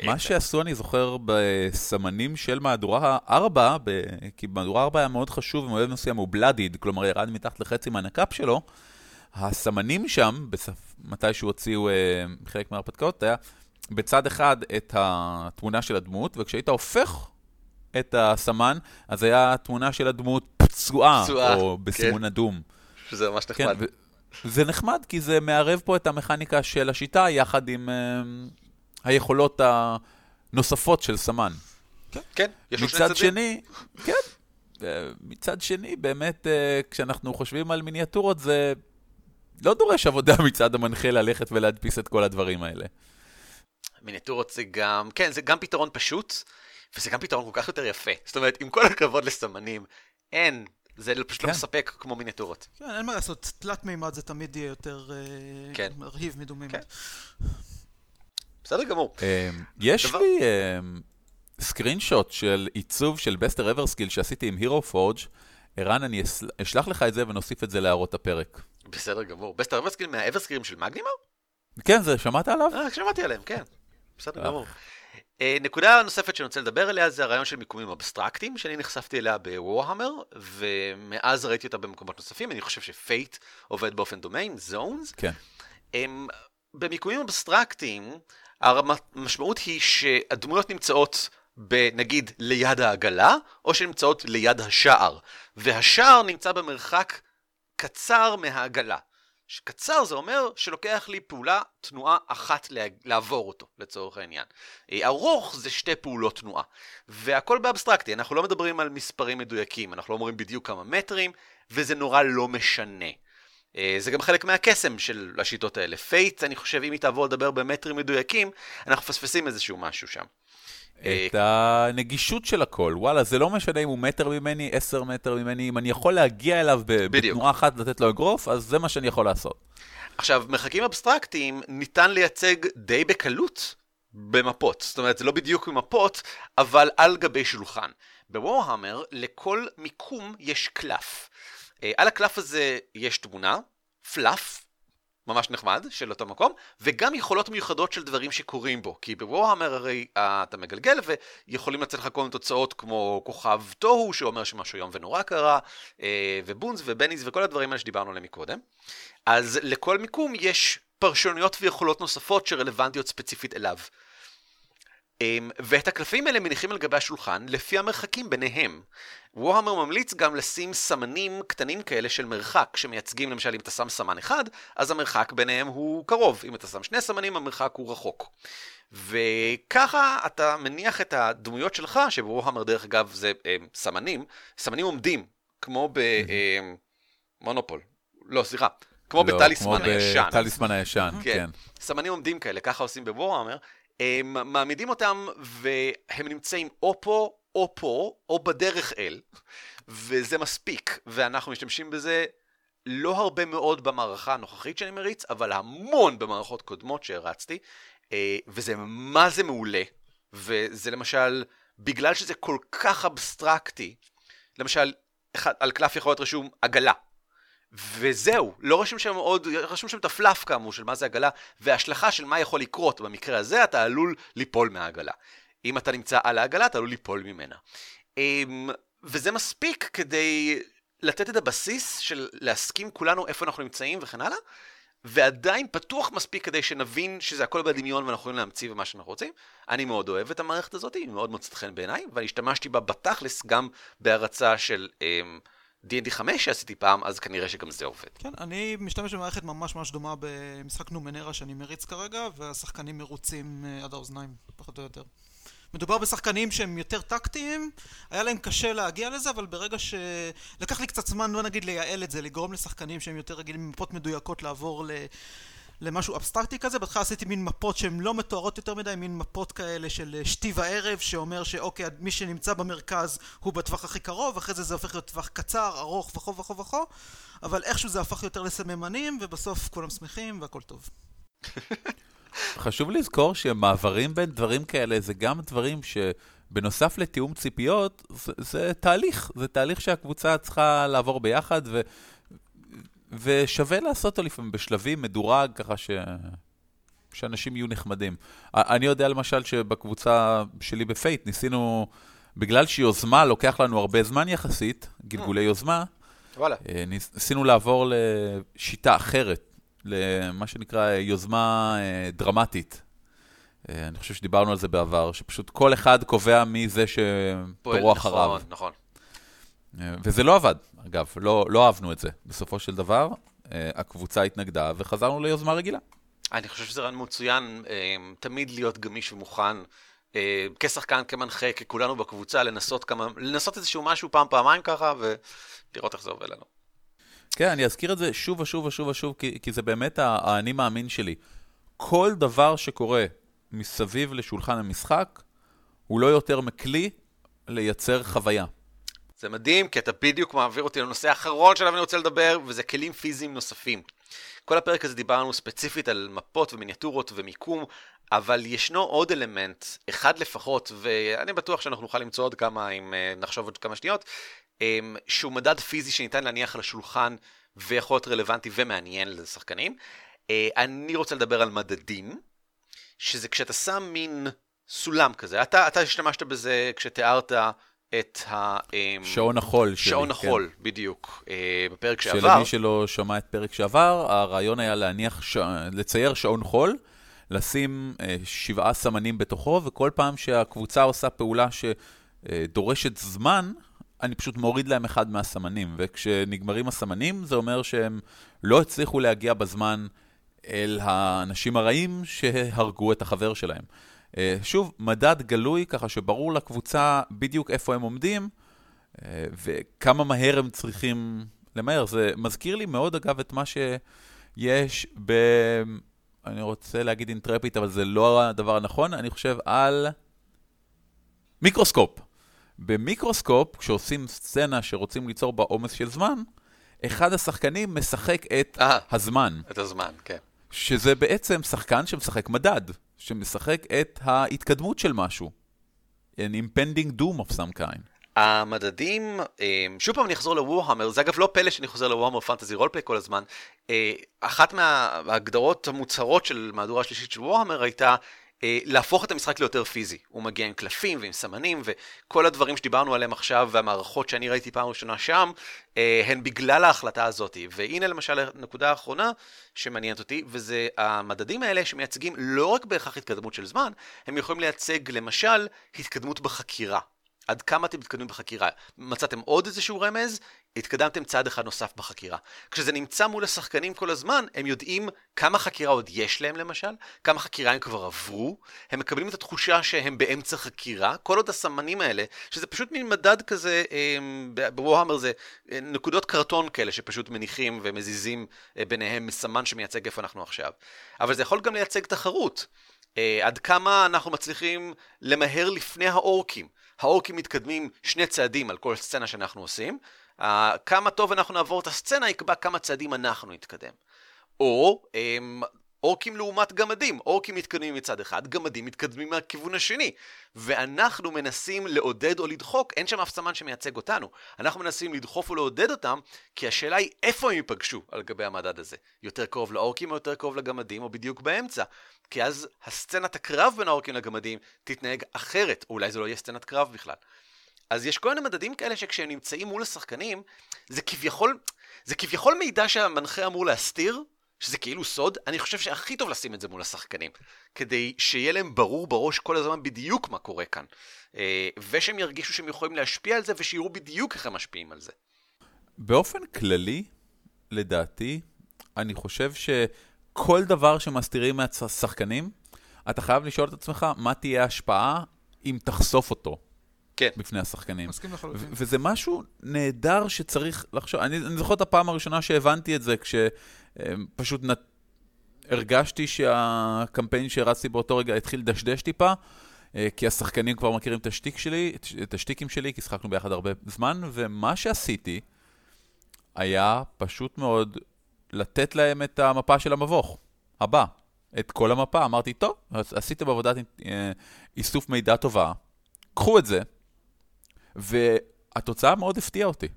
מה שעשו, אני זוכר, בסמנים של מהדורה 4, ב... כי במהדורה 4 היה מאוד חשוב ומועד מסוים הוא בלאדיד, כלומר ירד מתחת לחצי מהנקאפ שלו, הסמנים שם, בסף... מתי שהוא הוציאו אה, חלק מההרפתקאות, היה בצד אחד את התמונה של הדמות, וכשהיית הופך את הסמן, אז היה תמונה של הדמות פצועה, פצועה או בסימון כן. אדום. שזה ממש נחמד. כן, ו... זה נחמד, כי זה מערב פה את המכניקה של השיטה יחד עם... אה, היכולות הנוספות של סמן. כן, כן יש לו שני צדדים. שני, כן, מצד שני, באמת, אה, כשאנחנו חושבים על מיניאטורות, זה לא דורש עבודה [laughs] מצד המנחה ללכת ולהדפיס את כל הדברים האלה. מיניאטורות זה גם, כן, זה גם פתרון פשוט, וזה גם פתרון כל כך יותר יפה. זאת אומרת, עם כל הכבוד לסמנים, אין, זה פשוט לא כן. לא מספק כמו מיניאטורות. כן, אין מה לעשות, תלת מימד זה תמיד יהיה יותר אה, כן. מרהיב מדומימד. כן. בסדר גמור. אמ, יש לי screenshot של עיצוב של בסטר אברסקיל שעשיתי עם Hero Forge. ערן, אני אשלח לך את זה ונוסיף את זה להערות הפרק. בסדר גמור. בסטר אברסקיל מהאברסקילים של מגנימר? כן, זה, שמעת עליו? אה, שמעתי עליהם, כן. בסדר אה. גמור. נקודה נוספת שאני רוצה לדבר עליה זה הרעיון של מיקומים אבסטרקטיים, שאני נחשפתי אליה ב Warhammer, ומאז ראיתי אותה במקומות נוספים, אני חושב ש Fate עובד באופן דומה עם zones. כן. Um, במיקומים אבסטרקטיים, המשמעות היא שהדמויות נמצאות נגיד ליד העגלה, או שנמצאות ליד השער. והשער נמצא במרחק קצר מהעגלה. שקצר זה אומר שלוקח לי פעולה, תנועה אחת לעבור אותו, לצורך העניין. אה, ארוך זה שתי פעולות תנועה. והכל באבסטרקטי, אנחנו לא מדברים על מספרים מדויקים, אנחנו לא אומרים בדיוק כמה מטרים, וזה נורא לא משנה. אה, זה גם חלק מהקסם של השיטות האלה. Fate, אני חושב, אם היא תעבור לדבר במטרים מדויקים, אנחנו מפספסים איזשהו משהו שם. את הנגישות של הכל. וואלה, זה לא משנה אם הוא מטר ממני, עשר מטר ממני, אם אני יכול להגיע אליו בתנועה אחת, לתת לו אגרוף, אז זה מה שאני יכול לעשות. עכשיו, מרחקים אבסטרקטיים ניתן לייצג די בקלות במפות. זאת אומרת, זה לא בדיוק במפות, אבל על גבי שולחן. בוורהמר, לכל מיקום יש קלף. אה, על הקלף הזה יש תמונה, פלאף, ממש נחמד של אותו מקום, וגם יכולות מיוחדות של דברים שקורים בו. כי בוורהמר הרי uh, אתה מגלגל ויכולים לצאת לך כל מיני תוצאות כמו כוכב תוהו שאומר שמשהו יום ונורא קרה, uh, ובונס ובניס וכל הדברים האלה שדיברנו עליהם מקודם. אז לכל מיקום יש פרשנויות ויכולות נוספות שרלוונטיות ספציפית אליו. Um, ואת הקלפים האלה מניחים על גבי השולחן לפי המרחקים ביניהם. וורהמר ממליץ גם לשים סמנים קטנים כאלה של מרחק, שמייצגים למשל אם אתה שם סמן אחד, אז המרחק ביניהם הוא קרוב, אם אתה שם שני סמנים המרחק הוא רחוק. וככה אתה מניח את הדמויות שלך, שבוורהמר דרך אגב זה אה, סמנים, סמנים עומדים, כמו במונופול, לא סליחה, כמו לא, בטליסמן הישן. כמו בטליסמן הישן, כן. כן. סמנים עומדים כאלה, ככה עושים בוורהמר. הם מעמידים אותם והם נמצאים או פה או פה, או בדרך אל, וזה מספיק, ואנחנו משתמשים בזה לא הרבה מאוד במערכה הנוכחית שאני מריץ, אבל המון במערכות קודמות שהרצתי, אה, וזה מה זה מעולה, וזה למשל, בגלל שזה כל כך אבסטרקטי, למשל, על קלף יכול להיות רשום עגלה, וזהו, לא רשום שם עוד, רשום שם את הפלאף כאמור של מה זה עגלה, והשלכה של מה יכול לקרות, במקרה הזה אתה עלול ליפול מהעגלה. אם אתה נמצא על העגלה, אתה עלול ליפול ממנה. אמ, וזה מספיק כדי לתת את הבסיס של להסכים כולנו איפה אנחנו נמצאים וכן הלאה, ועדיין פתוח מספיק כדי שנבין שזה הכל בדמיון ואנחנו יכולים להמציא במה שאנחנו רוצים. אני מאוד אוהב את המערכת הזאת, היא מאוד מוצאת חן בעיניי, ואני השתמשתי בה בתכלס גם בהרצה של... אמ, D&D 5 שעשיתי פעם, אז כנראה שגם זה עובד. כן, אני משתמש במערכת ממש ממש דומה במשחק נומנרה שאני מריץ כרגע, והשחקנים מרוצים אה, עד האוזניים, פחות או יותר. מדובר בשחקנים שהם יותר טקטיים, היה להם קשה להגיע לזה, אבל ברגע ש... לקח לי קצת זמן, לא נגיד לייעל את זה, לגרום לשחקנים שהם יותר רגילים ממפות מדויקות לעבור ל... למשהו אבסטרקטי כזה, בהתחלה עשיתי מין מפות שהן לא מתוארות יותר מדי, מין מפות כאלה של שתי וערב, שאומר שאוקיי, מי שנמצא במרכז הוא בטווח הכי קרוב, אחרי זה זה הופך להיות טווח קצר, ארוך וכו' וכו' וכו', אבל איכשהו זה הפך יותר לסממנים, ובסוף כולם שמחים והכל טוב. [laughs] חשוב לזכור שמעברים בין דברים כאלה זה גם דברים שבנוסף לתיאום ציפיות, זה, זה תהליך, זה תהליך שהקבוצה צריכה לעבור ביחד, ו, ושווה לעשות אותו לפעמים בשלבים, מדורג, ככה ש... שאנשים יהיו נחמדים. אני יודע למשל שבקבוצה שלי בפייט ניסינו, בגלל שיוזמה לוקח לנו הרבה זמן יחסית, גלגולי יוזמה, וואלה. אה, ניסינו לעבור לשיטה אחרת, למה שנקרא יוזמה אה, דרמטית. אה, אני חושב שדיברנו על זה בעבר, שפשוט כל אחד קובע מי זה שתורו אחריו. נכון, נכון. אה, וזה לא עבד, אגב, לא, לא אהבנו את זה. בסופו של דבר, הקבוצה התנגדה וחזרנו ליוזמה רגילה. אני חושב שזה רעיון מצוין, תמיד להיות גמיש ומוכן. כשחקן, כמנחה, ככולנו בקבוצה, לנסות כמה, לנסות איזשהו משהו פעם, פעמיים ככה, ולראות איך זה עובד לנו. כן, אני אזכיר את זה שוב ושוב ושוב ושוב, כי, כי זה באמת האני מאמין שלי. כל דבר שקורה מסביב לשולחן המשחק, הוא לא יותר מכלי לייצר חוויה. זה מדהים, כי אתה בדיוק מעביר אותי לנושא האחרון שעליו אני רוצה לדבר, וזה כלים פיזיים נוספים. כל הפרק הזה דיברנו ספציפית על מפות ומיניאטורות ומיקום, אבל ישנו עוד אלמנט, אחד לפחות, ואני בטוח שאנחנו נוכל למצוא עוד כמה אם אה, נחשוב עוד כמה שניות, אמ, שהוא מדד פיזי שניתן להניח על השולחן ויכול להיות רלוונטי ומעניין לשחקנים. אה, אני רוצה לדבר על מדדים, שזה כשאתה שם מין סולם כזה, אתה, אתה השתמשת בזה כשתיארת את ה... אמ, שעון החול שלי. שעון כן. החול, כן. בדיוק, אה, בפרק שעבר. שלמי שלא שמע את פרק שעבר, הרעיון היה להניח, ש... לצייר שעון חול, לשים אה, שבעה סמנים בתוכו, וכל פעם שהקבוצה עושה פעולה שדורשת זמן, אני פשוט מוריד להם אחד מהסמנים, וכשנגמרים הסמנים, זה אומר שהם לא הצליחו להגיע בזמן אל האנשים הרעים שהרגו את החבר שלהם. אה, שוב, מדד גלוי, ככה שברור לקבוצה בדיוק איפה הם עומדים, אה, וכמה מהר הם צריכים למהר. זה מזכיר לי מאוד, אגב, את מה שיש ב... אני רוצה להגיד אינטרפיט, אבל זה לא הדבר הנכון, אני חושב על מיקרוסקופ. במיקרוסקופ, כשעושים סצנה שרוצים ליצור בה עומס של זמן, אחד השחקנים משחק את 아, הזמן. את הזמן, כן. שזה בעצם שחקן שמשחק מדד, שמשחק את ההתקדמות של משהו. an impending doom of some kind. המדדים, אה, שוב פעם אני אחזור לוורהמר, זה אגב לא פלא שאני חוזר לוורהמר פנטזי רולפליי כל הזמן, אה, אחת מההגדרות המוצהרות של מהדורה השלישית של וורהמר הייתה להפוך את המשחק ליותר פיזי. הוא מגיע עם קלפים ועם סמנים, וכל הדברים שדיברנו עליהם עכשיו, והמערכות שאני ראיתי פעם ראשונה שם, אה, הן בגלל ההחלטה הזאת. והנה למשל הנקודה האחרונה שמעניינת אותי, וזה המדדים האלה שמייצגים לא רק בהכרח התקדמות של זמן, הם יכולים לייצג למשל התקדמות בחקירה. עד כמה אתם מתקדמים בחקירה. מצאתם עוד איזשהו רמז, התקדמתם צעד אחד נוסף בחקירה. כשזה נמצא מול השחקנים כל הזמן, הם יודעים כמה חקירה עוד יש להם למשל, כמה חקירה הם כבר עברו, הם מקבלים את התחושה שהם באמצע חקירה, כל עוד הסמנים האלה, שזה פשוט מין מדד כזה, אמ, בווהאמר זה אה, נקודות קרטון כאלה שפשוט מניחים ומזיזים אה, ביניהם סמן שמייצג איפה אנחנו עכשיו. אבל זה יכול גם לייצג תחרות. אה, עד כמה אנחנו מצליחים למהר לפני האורקים. האורקים מתקדמים שני צעדים על כל סצנה שאנחנו עושים, כמה טוב אנחנו נעבור את הסצנה יקבע כמה צעדים אנחנו נתקדם. או um, אורקים לעומת גמדים, אורקים מתקדמים מצד אחד, גמדים מתקדמים מהכיוון השני. ואנחנו מנסים לעודד או לדחוק, אין שם אף סמן שמייצג אותנו. אנחנו מנסים לדחוף ולעודד אותם, כי השאלה היא איפה הם ייפגשו על גבי המדד הזה. יותר קרוב לאורקים או יותר קרוב לגמדים, או בדיוק באמצע. כי אז הסצנת הקרב בין האורקים לגמדים תתנהג אחרת, או אולי זה לא יהיה סצנת קרב בכלל. אז יש כל מיני מדדים כאלה שכשהם נמצאים מול השחקנים, זה כביכול, זה כביכול מידע שהמנחה אמור להסתיר, שזה כאילו סוד, אני חושב שהכי טוב לשים את זה מול השחקנים, כדי שיהיה להם ברור בראש כל הזמן בדיוק מה קורה כאן, אה, ושהם ירגישו שהם יכולים להשפיע על זה, ושיראו בדיוק איך הם משפיעים על זה. באופן כללי, לדעתי, אני חושב שכל דבר שמסתירים מהשחקנים, אתה חייב לשאול את עצמך מה תהיה ההשפעה אם תחשוף אותו. כן. בפני השחקנים. מסכים לחלוטין. וזה משהו נהדר שצריך לחשוב. אני, אני זוכר את הפעם הראשונה שהבנתי את זה, כשפשוט נת... הרגשתי שהקמפיין שהרצתי באותו רגע התחיל לדשדש טיפה, אה, כי השחקנים כבר מכירים את השטיק שלי, את השטיקים שלי, כי שחקנו ביחד הרבה זמן, ומה שעשיתי היה פשוט מאוד לתת להם את המפה של המבוך הבא. את כל המפה, אמרתי, טוב, עשיתם עבודת אה, איסוף מידע טובה, קחו את זה, והתוצאה מאוד הפתיעה אותי.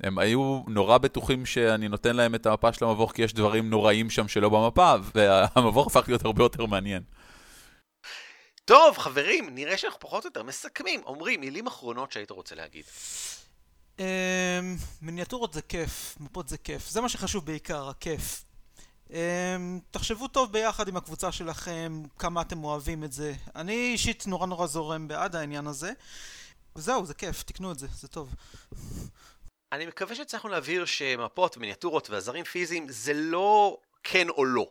הם היו נורא בטוחים שאני נותן להם את המפה של המבוך כי יש דברים נוראים שם שלא במפה, והמבוך הפך להיות הרבה יותר מעניין. טוב, חברים, נראה שאנחנו פחות או יותר מסכמים. עמרי, מילים אחרונות שהיית רוצה להגיד. אמ, מיניאטורות זה כיף, מפות זה כיף. זה מה שחשוב בעיקר, הכיף. אמ, תחשבו טוב ביחד עם הקבוצה שלכם, כמה אתם אוהבים את זה. אני אישית נורא נורא זורם בעד העניין הזה. וזהו, זה כיף, תקנו את זה, זה טוב. אני מקווה שהצלחנו להבהיר שמפות, מיניאטורות ועזרים פיזיים זה לא כן או לא.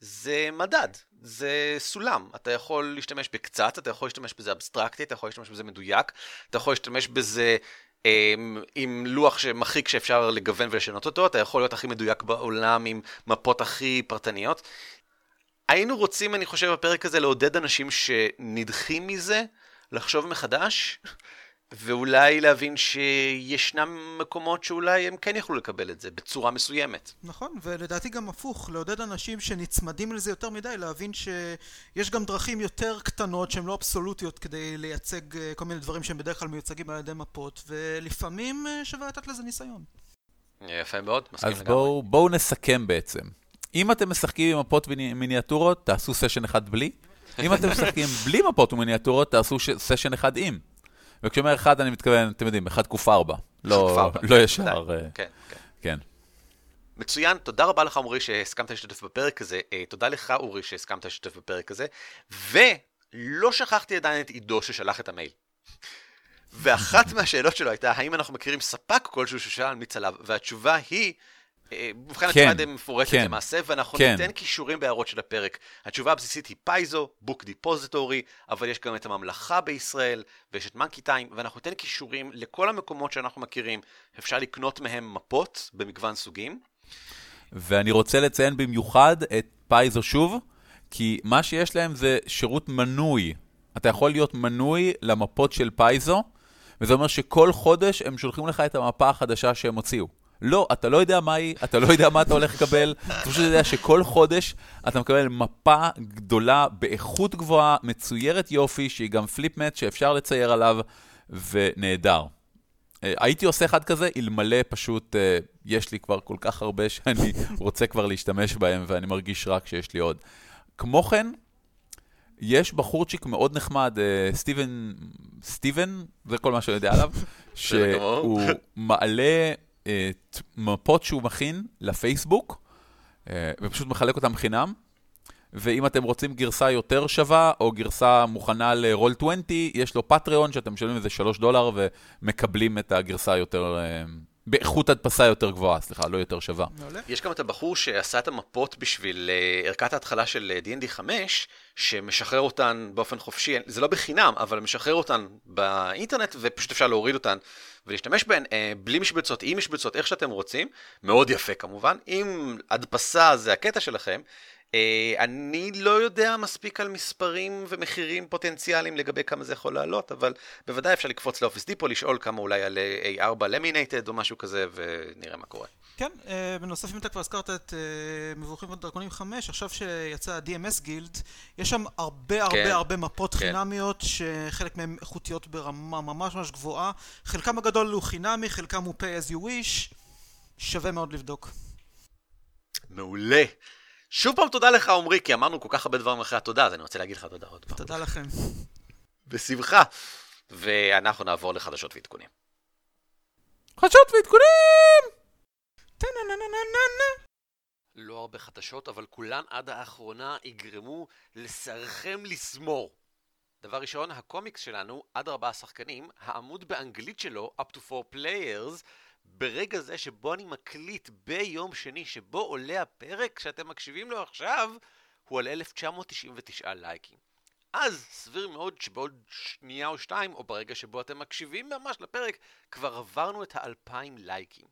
זה מדד, זה סולם. אתה יכול להשתמש בקצת, אתה יכול להשתמש בזה אבסטרקטי, אתה יכול להשתמש בזה מדויק, אתה יכול להשתמש בזה עם, עם לוח שמחיק שאפשר לגוון ולשנות אותו, אתה יכול להיות הכי מדויק בעולם עם מפות הכי פרטניות. היינו רוצים, אני חושב, בפרק הזה לעודד אנשים שנדחים מזה, לחשוב מחדש, ואולי להבין שישנם מקומות שאולי הם כן יכלו לקבל את זה בצורה מסוימת. נכון, ולדעתי גם הפוך, לעודד אנשים שנצמדים לזה יותר מדי, להבין שיש גם דרכים יותר קטנות שהן לא אבסולוטיות כדי לייצג אה, כל מיני דברים שהם בדרך כלל מיוצגים על ידי מפות, ולפעמים אה, שווה לתת לזה ניסיון. יפה מאוד, מסכים לגמרי. אז בואו בוא נסכם בעצם. אם אתם משחקים עם מפות ומיניאטורות, תעשו סשן אחד בלי. אם אתם משחקים בלי מפות ומיניאטורות, תעשו סשן אחד עם. וכשאומר אחד, אני מתכוון, אתם יודעים, אחד קוף ארבע. לא, לא ישר. כן, כן. כן. מצוין, תודה רבה לך עמרי שהסכמת להשתתף בפרק הזה, אה, תודה לך אורי שהסכמת להשתתף בפרק הזה, ולא שכחתי עדיין את עידו ששלח את המייל. ואחת מהשאלות שלו הייתה, האם אנחנו מכירים ספק כלשהו שאפשר להמליץ עליו, והתשובה היא, ובכן כן, התשובה די מפורטת כן, למעשה, ואנחנו כן. ניתן קישורים בהערות של הפרק. התשובה הבסיסית היא Paizo, Book Depository, אבל יש גם את הממלכה בישראל, ויש את Monkey Time, ואנחנו ניתן קישורים לכל המקומות שאנחנו מכירים. אפשר לקנות מהם מפות במגוון סוגים. ואני רוצה לציין במיוחד את Paizo שוב, כי מה שיש להם זה שירות מנוי. אתה יכול להיות מנוי למפות של פייזו, וזה אומר שכל חודש הם שולחים לך את המפה החדשה שהם הוציאו. לא, אתה לא יודע מה היא, אתה לא יודע מה אתה הולך לקבל, אתה פשוט יודע שכל חודש אתה מקבל מפה גדולה באיכות גבוהה, מצוירת יופי, שהיא גם פליפ מאט שאפשר לצייר עליו, ונהדר. אה, הייתי עושה אחד כזה, אלמלא פשוט אה, יש לי כבר כל כך הרבה שאני [laughs] רוצה כבר להשתמש בהם, ואני מרגיש רע כשיש לי עוד. כמו כן, יש בחורצ'יק מאוד נחמד, אה, סטיבן, סטיבן, זה כל מה שאני יודע עליו. שהוא מעלה אה, ת- מפות שהוא מכין לפייסבוק, אה, ופשוט מחלק אותם חינם. ואם אתם רוצים גרסה יותר שווה, או גרסה מוכנה ל-roll 20, יש לו פטריון שאתם משלמים איזה 3 דולר ומקבלים את הגרסה יותר, אה, באיכות הדפסה יותר גבוהה, סליחה, לא יותר שווה. מעולה. יש גם את הבחור שעשה את המפות בשביל אה, ערכת ההתחלה של D&D 5, שמשחרר אותן באופן חופשי, זה לא בחינם, אבל משחרר אותן באינטרנט, ופשוט אפשר להוריד אותן ולהשתמש בהן, אה, בלי משבצות, עם משבצות, איך שאתם רוצים, מאוד יפה כמובן. אם הדפסה זה הקטע שלכם, אה, אני לא יודע מספיק על מספרים ומחירים פוטנציאליים לגבי כמה זה יכול לעלות, אבל בוודאי אפשר לקפוץ לאופיס דיפו, לשאול כמה אולי על אה, A4 למינטד או משהו כזה, ונראה מה קורה. כן, אה, בנוסף אם אתה כבר הזכרת את אה, מבורכים ודרקונים 5, עכשיו שיצא ה-DMS גילד, יש שם הרבה הרבה כן, הרבה מפות כן. חינמיות, שחלק מהן איכותיות ברמה ממש ממש גבוהה. חלקם הגדול הוא חינמי, חלקם הוא pay as you wish, שווה מאוד לבדוק. מעולה. שוב פעם תודה לך עמרי, כי אמרנו כל כך הרבה דברים אחרי התודה, אז אני רוצה להגיד לך תודה עוד פעם. תודה לכם. בשמחה. ואנחנו נעבור לחדשות ועדכונים. חדשות ועדכונים! לא הרבה חדשות, אבל כולן עד האחרונה יגרמו לשרכם לסמור. דבר ראשון, הקומיקס שלנו, עד ארבעה שחקנים, העמוד באנגלית שלו, up to four players, ברגע זה שבו אני מקליט ביום שני, שבו עולה הפרק שאתם מקשיבים לו עכשיו, הוא על 1999 לייקים. אז סביר מאוד שבעוד שנייה או שתיים, או ברגע שבו אתם מקשיבים ממש לפרק, כבר עברנו את האלפיים לייקים.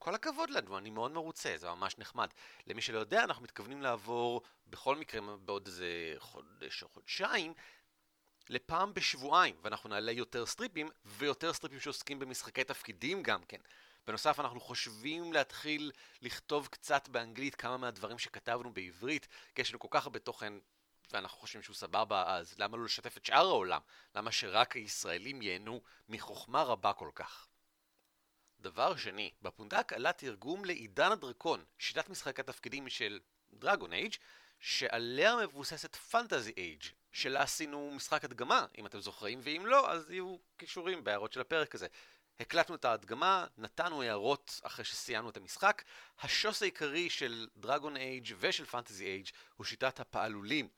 כל הכבוד לנו, אני מאוד מרוצה, זה ממש נחמד. למי שלא יודע, אנחנו מתכוונים לעבור בכל מקרה בעוד איזה חודש או חודשיים לפעם בשבועיים, ואנחנו נעלה יותר סטריפים, ויותר סטריפים שעוסקים במשחקי תפקידים גם כן. בנוסף, אנחנו חושבים להתחיל לכתוב קצת באנגלית כמה מהדברים שכתבנו בעברית, כי יש לנו כל כך הרבה תוכן, ואנחנו חושבים שהוא סבבה, אז למה לא לשתף את שאר העולם? למה שרק הישראלים ייהנו מחוכמה רבה כל כך? דבר שני, בפונדק עלה תרגום לעידן הדרקון, שיטת משחק התפקידים של דרגון אייג', שעליה מבוססת פנטזי אייג', שלה עשינו משחק הדגמה, אם אתם זוכרים, ואם לא, אז יהיו קישורים בהערות של הפרק הזה. הקלטנו את ההדגמה, נתנו הערות אחרי שסיימנו את המשחק. השוס העיקרי של דרגון אייג' ושל פנטזי אייג' הוא שיטת הפעלולים.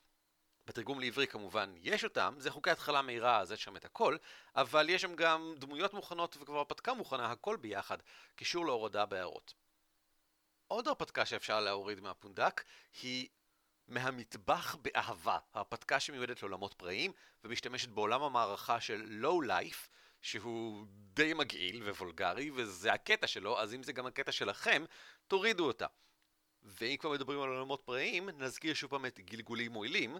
בתרגום לעברי כמובן יש אותם, זה חוקי התחלה מהירה, אז יש שם את הכל, אבל יש שם גם דמויות מוכנות וכבר הרפתקה מוכנה, הכל ביחד. קישור להורדה בהערות. עוד הרפתקה שאפשר להוריד מהפונדק היא מהמטבח באהבה, הרפתקה שמיועדת לעולמות פראיים ומשתמשת בעולם המערכה של לואו לייף, שהוא די מגעיל ווולגרי, וזה הקטע שלו, אז אם זה גם הקטע שלכם, תורידו אותה. ואם כבר מדברים על עולמות פראיים, נזכיר שוב פעם את גלגולים מועילים,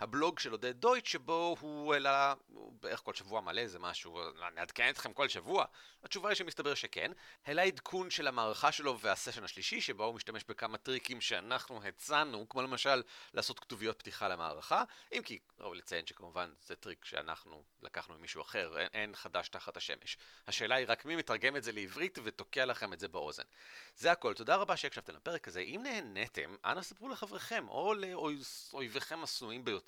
הבלוג של עודד דויטש, שבו הוא העלה הוא בערך כל שבוע מלא איזה משהו, נעדכן אתכם כל שבוע? התשובה היא שמסתבר שכן. העלה עדכון של המערכה שלו והסשן השלישי, שבו הוא משתמש בכמה טריקים שאנחנו הצענו, כמו למשל לעשות כתוביות פתיחה למערכה, אם כי ראוי לציין שכמובן זה טריק שאנחנו לקחנו ממישהו אחר, אין, אין חדש תחת השמש. השאלה היא רק מי מתרגם את זה לעברית ותוקע לכם את זה באוזן. זה הכל, תודה רבה שהקשבתם לפרק הזה. אם נהניתם, אנא ספרו לחבריכם, או לאויביכם הסנועים ביותר.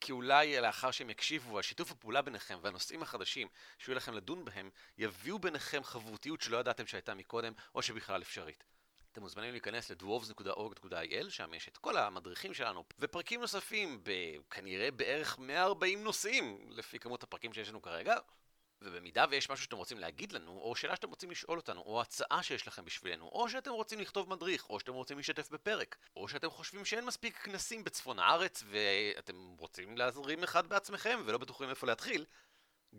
כי אולי לאחר שהם יקשיבו על שיתוף הפעולה ביניכם והנושאים החדשים שיהיו לכם לדון בהם, יביאו ביניכם חברותיות שלא ידעתם שהייתה מקודם, או שבכלל אפשרית. אתם מוזמנים להיכנס ל-dwarves.org.il, שם יש את כל המדריכים שלנו, ופרקים נוספים, כנראה בערך 140 נושאים, לפי כמות הפרקים שיש לנו כרגע. ובמידה ויש משהו שאתם רוצים להגיד לנו, או שאלה שאתם רוצים לשאול אותנו, או הצעה שיש לכם בשבילנו, או שאתם רוצים לכתוב מדריך, או שאתם רוצים להשתתף בפרק, או שאתם חושבים שאין מספיק כנסים בצפון הארץ, ואתם רוצים להזרים אחד בעצמכם ולא בטוחים איפה להתחיל,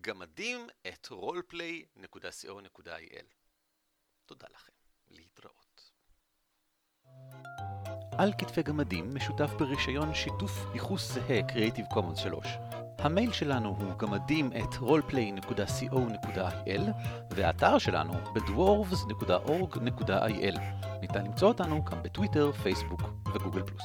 גמדים את roleplay.co.il. תודה לכם. להתראות. על כתפי גמדים משותף ברישיון שיתוף ייחוס זהה Creative Commons 3. המייל שלנו הוא גמדים את roleplay.co.il והאתר שלנו ב-dwarves.org.il. ניתן למצוא אותנו גם בטוויטר, פייסבוק וגוגל פלוס.